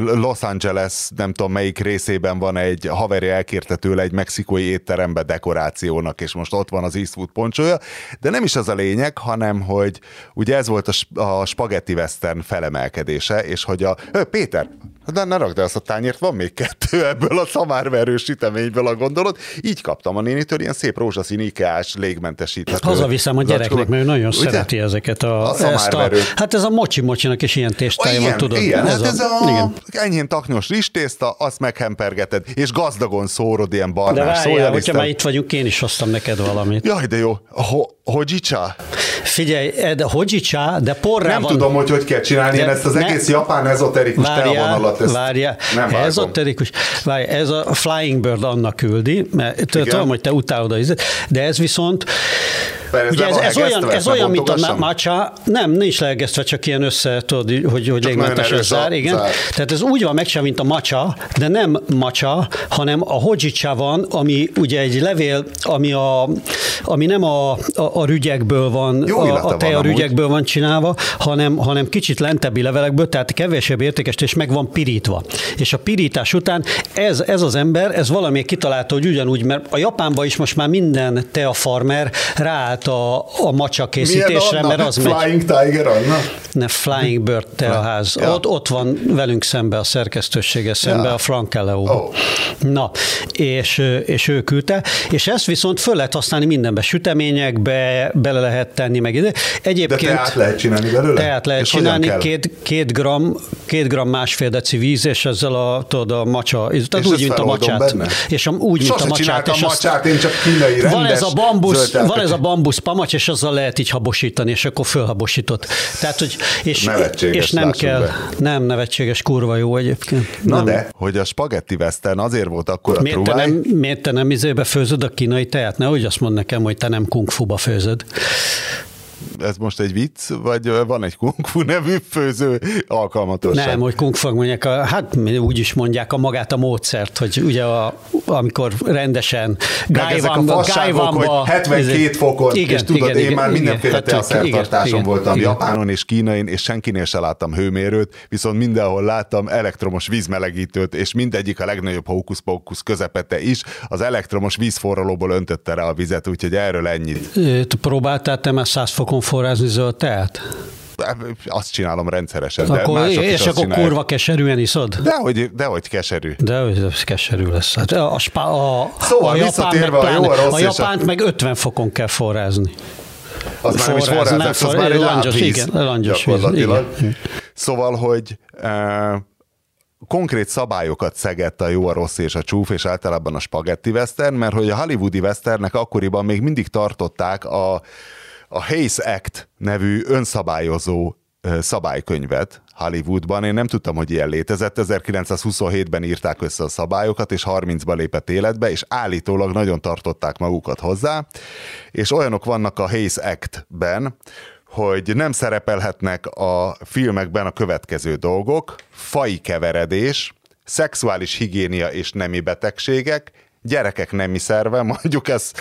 Los Angeles, nem tudom melyik részében van egy haveri elkérte tőle egy mexikói étterembe dekorációnak, és most ott van az Eastwood poncsója, de nem is az a lényeg, hanem hogy ugye ez volt a, a spagetti western felemelkedése, és hogy a... Péter, de ne rakd el azt a tányért, van még kettő ebből a szamárverős süteményből a gondolat. Így kaptam a nénitől ilyen szép rózsaszín ikeás légmentesíthető. Hazaviszem a gyereknek, mert ő nagyon Ugye? szereti ezeket a, a, ezt a, Hát ez a mocsi-mocsinak is ilyen tésztája van, tudod. Igen, ez hát a, ez a, igen. enyhén taknyos rizstészta, azt meghempergeted, és gazdagon szórod ilyen barnás De várjál, hogyha már itt vagyunk, én is hoztam neked valamit. Jaj, de jó. Ho- Hojicsa? Figyelj, de hojicsa, de porrá Nem van. tudom, hogy hogy kell csinálni, de én ezt az ne, egész japán ezoterikus teavonalat. Várjál, nem ezoterikus, várjál, ez a Flying Bird annak küldi, mert tudom, hogy te utálod a de ez viszont ez Ugye ez, ez, olyan, ez olyan, mint a matcha, nem, nincs leegesztve, csak ilyen össze, tudod, hogy, hogy légmentesen zár, igen. Zár. Tehát ez úgy van meg sem, mint a matcha, de nem matcha, hanem a hojicha van, ami ugye egy levél, ami, a, ami nem a, a, a rügyekből van, Jó a, a teja rügyekből van csinálva, hanem, hanem kicsit lentebbi levelekből, tehát kevesebb értékes, és meg van pirítva. És a pirítás után ez, ez az ember, ez valami kitalálta, hogy ugyanúgy, mert a Japánban is most már minden tea farmer ráállt a, a macsa készítésre, mert az Flying megy. Tiger Anna? Ne, Flying Bird teaház. Ja. Ott, ott van velünk szembe a szerkesztősége, szembe ja. a Frank Eleo. Oh. Na, és, és ő küldte, és ezt viszont föl lehet használni mindenbe, süteményekbe, bele lehet tenni meg ide. Egyébként, De teát lehet csinálni belőle? Teát lehet és csinálni, két, két, gram, két gram másfél deci víz, és ezzel a, tudod, a macsa, tehát és úgy, mint a macsát. Benne? És a, úgy, mint a macsát. És a macsát, én csak kínai van ez a bambusz, van ez a bambusz pamacs, és azzal lehet így habosítani, és akkor fölhabosított. Tehát, hogy, és, és nem kell, be. nem nevetséges, kurva jó egyébként. Na nem. de, hogy a spagetti western azért volt akkor a miért te nem, miért te nem izébe főzöd a kínai teát? Nehogy azt mond nekem, hogy te nem kung fu-ba főzöd visit ez most egy vicc, vagy van egy kung fu nevű főző alkalmatosság? Nem, hogy kung fu mondják, a, hát úgy is mondják a magát a módszert, hogy ugye a, amikor rendesen gájvamba, gájvamba, hogy 72 izé- fokon, igen, és tudod, igen, én igen, már mindenféle teaszertartáson voltam igen. Japánon és Kínain, és senkinél se láttam hőmérőt, viszont mindenhol láttam elektromos vízmelegítőt, és mindegyik a legnagyobb hókusz-pókusz közepette is, az elektromos vízforralóból öntötte rá a vizet, úgyhogy erről ennyit. Próbáltál te már 100 fokon forrázni zöld teát? Azt csinálom rendszeresen. De akkor, és akkor csinálják. kurva keserűen iszod? Dehogy, dehogy keserű. Dehogy keserű lesz. Hát a, spa, a, szóval a japán meg, a jó, a rossz a japánt a... meg 50 fokon kell forrázni. Az már nem is forrázás, az már egy langyos, igen, langyos igen. Szóval, hogy uh, konkrét szabályokat szegett a jó, a rossz és a csúf, és általában a spagetti western, mert hogy a hollywoodi westernnek akkoriban még mindig tartották a a Hayes Act nevű önszabályozó szabálykönyvet Hollywoodban. Én nem tudtam, hogy ilyen létezett. 1927-ben írták össze a szabályokat, és 30-ban lépett életbe, és állítólag nagyon tartották magukat hozzá. És olyanok vannak a Hayes Act-ben, hogy nem szerepelhetnek a filmekben a következő dolgok, fai keveredés, szexuális higiénia és nemi betegségek, gyerekek nemi szerve, mondjuk ez,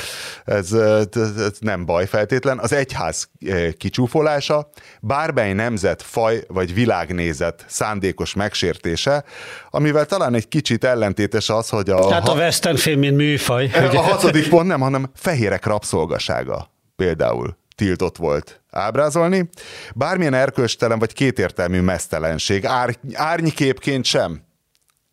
ez, ez nem baj feltétlen, az egyház kicsúfolása, bármely nemzet, faj vagy világnézet szándékos megsértése, amivel talán egy kicsit ellentétes az, hogy a... Tehát a western film, mint műfaj. A hatodik pont nem, hanem fehérek rabszolgasága például tiltott volt ábrázolni. Bármilyen erkölcstelen vagy kétértelmű mesztelenség, ár, árnyképként sem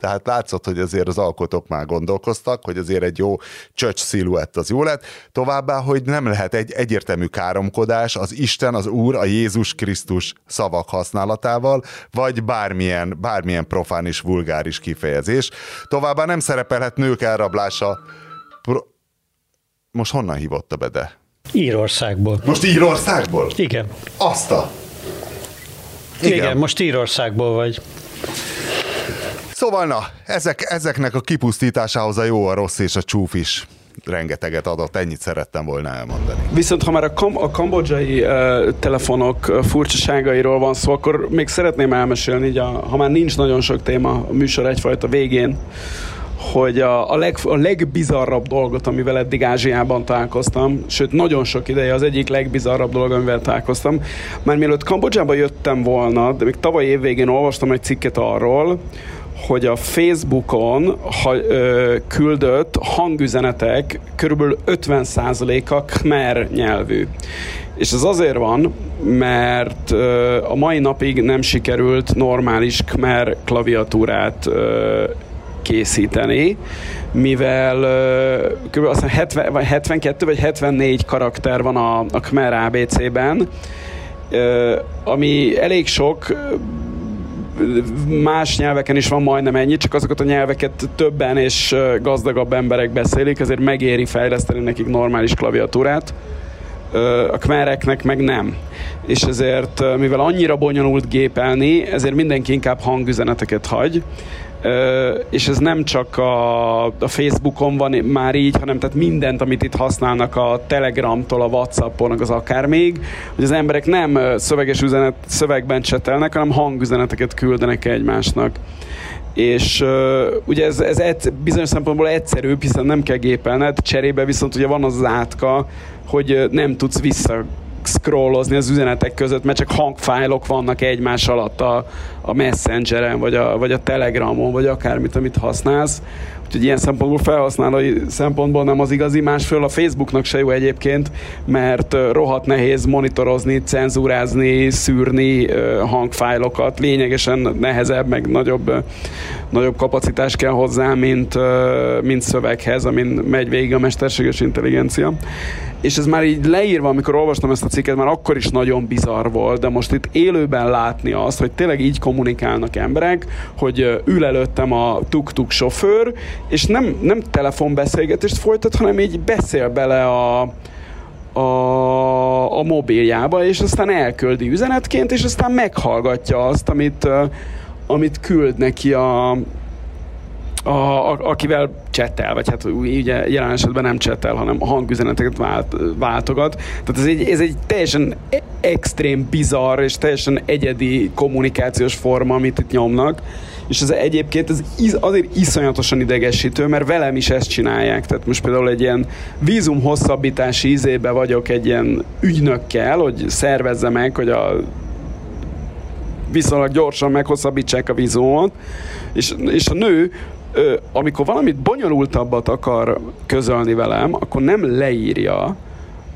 tehát látszott, hogy azért az alkotók már gondolkoztak, hogy azért egy jó csöcs sziluett az jó lett. Továbbá, hogy nem lehet egy egyértelmű káromkodás az Isten, az Úr, a Jézus Krisztus szavak használatával, vagy bármilyen, bármilyen profán és vulgáris kifejezés. Továbbá nem szerepelhet nők elrablása. Pro... Most honnan hívott a bede? Írországból. Most Írországból? Igen. Azt a... Igen. Igen, most Írországból vagy. Szóval na, ezek, ezeknek a kipusztításához a jó, a rossz és a csúf is rengeteget adott, ennyit szerettem volna elmondani. Viszont ha már a, kam- a kambodzsai uh, telefonok uh, furcsaságairól van szó, akkor még szeretném elmesélni, így a, ha már nincs nagyon sok téma a műsor egyfajta végén, hogy a, a, leg, a legbizarrabb dolgot, amivel eddig Ázsiában találkoztam, sőt nagyon sok ideje az egyik legbizarrabb dolog, amivel találkoztam. Már mielőtt Kambodzsába jöttem volna, de még tavaly évvégén olvastam egy cikket arról, hogy a Facebookon ha, ö, küldött hangüzenetek körülbelül 50%-a Khmer nyelvű. És ez azért van, mert ö, a mai napig nem sikerült normális Khmer klaviatúrát ö, készíteni, mivel kb. Azt 70, vagy 72 vagy 74 karakter van a, a Khmer ABC-ben, ami elég sok, más nyelveken is van majdnem ennyi, csak azokat a nyelveket többen és gazdagabb emberek beszélik, ezért megéri fejleszteni nekik normális klaviatúrát. A kmereknek meg nem. És ezért, mivel annyira bonyolult gépelni, ezért mindenki inkább hangüzeneteket hagy, és ez nem csak a, a Facebookon van már így, hanem tehát mindent, amit itt használnak a Telegramtól, a Whatsappon, az akár még, hogy az emberek nem szöveges üzenet, szövegben csetelnek, hanem hangüzeneteket küldenek egymásnak. És uh, ugye ez, ez egy, bizonyos szempontból egyszerűbb, hiszen nem kell gépelned, cserébe viszont ugye van az, átka, hogy nem tudsz vissza scrollozni az üzenetek között, mert csak hangfájlok vannak egymás alatt a, a Messengeren, vagy a, vagy a Telegramon, vagy akármit, amit használsz. Úgyhogy ilyen szempontból felhasználói szempontból nem az igazi, másfél a Facebooknak se jó egyébként, mert rohadt nehéz monitorozni, cenzúrázni, szűrni hangfájlokat, lényegesen nehezebb, meg nagyobb, nagyobb kapacitás kell hozzá, mint, mint szöveghez, amin megy végig a mesterséges intelligencia. És ez már így leírva, amikor olvastam ezt a cikket, már akkor is nagyon bizarr volt, de most itt élőben látni azt, hogy tényleg így kommunikálnak emberek, hogy ül előttem a tuk-tuk sofőr, és nem, nem telefonbeszélgetést folytat, hanem így beszél bele a, a, a mobiljába, és aztán elküldi üzenetként, és aztán meghallgatja azt, amit, amit küld neki a, a, a, akivel csetel, vagy hát ugye jelen esetben nem csetel, hanem hangüzeneteket vált, váltogat. Tehát ez egy, ez egy teljesen e- extrém, bizarr és teljesen egyedi kommunikációs forma, amit itt nyomnak és ez egyébként ez azért iszonyatosan idegesítő, mert velem is ezt csinálják. Tehát most például egy ilyen vízum hosszabbítási izébe vagyok egy ilyen ügynökkel, hogy szervezze meg, hogy a viszonylag gyorsan meghosszabbítsák a vízumot, és, és a nő amikor valamit bonyolultabbat akar közölni velem, akkor nem leírja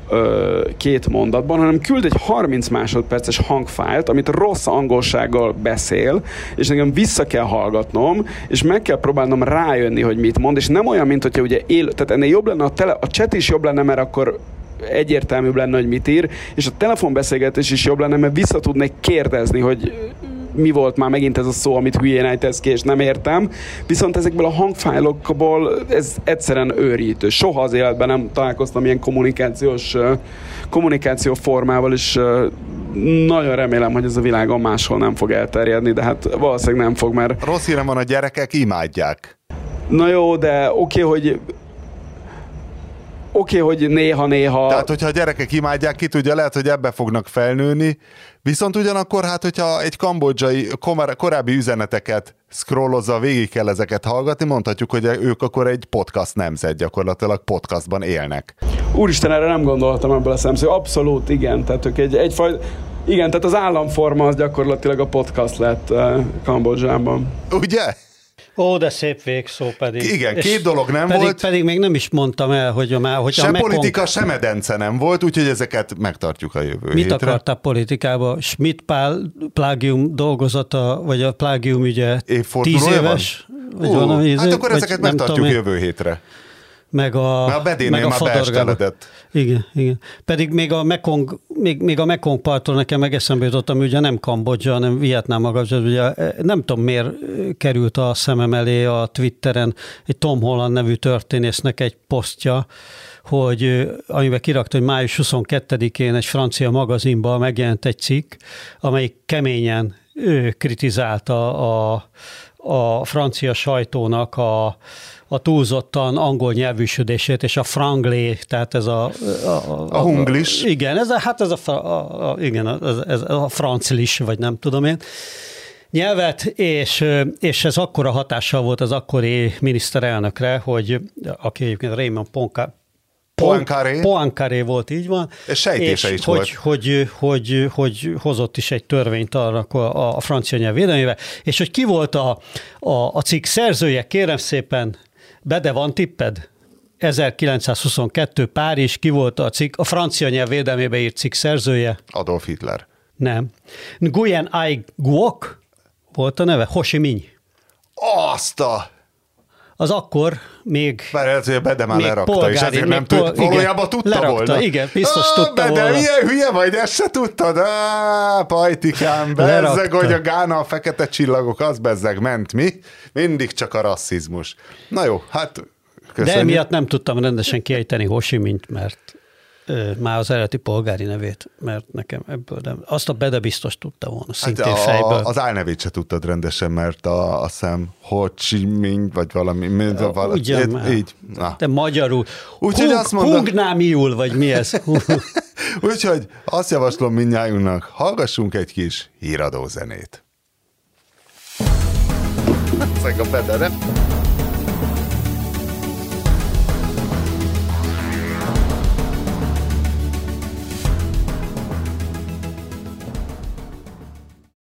ö, két mondatban, hanem küld egy 30 másodperces hangfájlt, amit rossz angolsággal beszél, és nekem vissza kell hallgatnom, és meg kell próbálnom rájönni, hogy mit mond, és nem olyan, mint hogyha ugye él, tehát ennél jobb lenne a, tele, a chat is jobb lenne, mert akkor egyértelműbb lenne, hogy mit ír, és a telefonbeszélgetés is jobb lenne, mert vissza tudnék kérdezni, hogy mi volt már megint ez a szó, amit hülyén ejtesz ki, és nem értem. Viszont ezekből a hangfájlokból ez egyszerűen őrítő. Soha az életben nem találkoztam ilyen kommunikációs kommunikáció formával, és nagyon remélem, hogy ez a világon máshol nem fog elterjedni, de hát valószínűleg nem fog, mert... Rossz hírem van, a gyerekek imádják. Na jó, de oké, okay, hogy oké, okay, hogy néha-néha... Tehát, hogyha a gyerekek imádják, ki tudja, lehet, hogy ebbe fognak felnőni, viszont ugyanakkor, hát, hogyha egy kambodzsai korábbi üzeneteket scrollozza, végig kell ezeket hallgatni, mondhatjuk, hogy ők akkor egy podcast nemzet, gyakorlatilag podcastban élnek. Úristen, erre nem gondoltam ebből a szemszögből. Abszolút, igen. Tehát ők egy, egyfajta... Igen, tehát az államforma az gyakorlatilag a podcast lett uh, Kambodzsában. Ugye? Ó, de szép végszó pedig. Igen, két És dolog nem pedig, volt. Pedig még nem is mondtam el, hogy már... Hogy se a politika, se medence nem volt, úgyhogy ezeket megtartjuk a jövő Mit hétre. akartál politikába? Schmidt Pál plágium dolgozata, vagy a plágium ügye tíz éves? Vagy uh, valami, hát akkor ezeket megtartjuk jövő hétre meg a, Mert a bedénél meg a már Igen, igen. Pedig még a Mekong, még, még a Mekong parton nekem meg eszembe jutottam, ugye nem Kambodzsa, hanem Vietnám maga, ugye eh, nem tudom miért került a szemem elé a Twitteren egy Tom Holland nevű történésznek egy posztja, hogy eh, amiben kirakta, hogy május 22-én egy francia magazinban megjelent egy cikk, amelyik keményen ő kritizálta a, a francia sajtónak a, a túlzottan angol nyelvűsödését, és a franglé, tehát ez a... A, a, a hunglis. Igen, ez a, hát ez a, a, a igen, ez, ez a franclis, vagy nem tudom én nyelvet, és, és ez akkora hatással volt az akkori miniszterelnökre, hogy aki egyébként Raymond Poincaré. Poincaré volt, így van. És sejtése és is hogy, volt. Hogy, hogy, hogy, hozott is egy törvényt arra a, a francia nyelv védelmével, és hogy ki volt a, a, a cikk szerzője, kérem szépen, Bede van tipped? 1922 Párizs, ki volt a cikk, a francia nyelv védelmébe írt cikk szerzője? Adolf Hitler. Nem. Nguyen Ai Guok volt a neve, Ho Chi Minh. Azt a az akkor még... Mert hogy Bede már lerakta, polgári, és ezért nem tud, valójában tudta lerakta, volna. igen, biztos ah, tudta Bede, volna. milyen hülye vagy, ezt se tudtad? Ah, pajtikám, bezzeg, hogy a Gána a fekete csillagok, az bezzeg ment, mi? Mindig csak a rasszizmus. Na jó, hát köszönjük. De emiatt nem tudtam rendesen kiejteni Hosimint, mert már az eredeti polgári nevét, mert nekem ebből nem. Azt a Bede biztos tudta volna, szintén hát a, fejből. Az álnevét se tudtad rendesen, mert a, a szem Ho Chi Minh, vagy valami. Mind, valami ugyan így, így, na. De magyarul. Úgyhogy Hung, azt mondom... Hungnámiul, vagy mi ez? Úgyhogy azt javaslom mindnyájunknak, hallgassunk egy kis híradó zenét. Ezek a Bede, nem?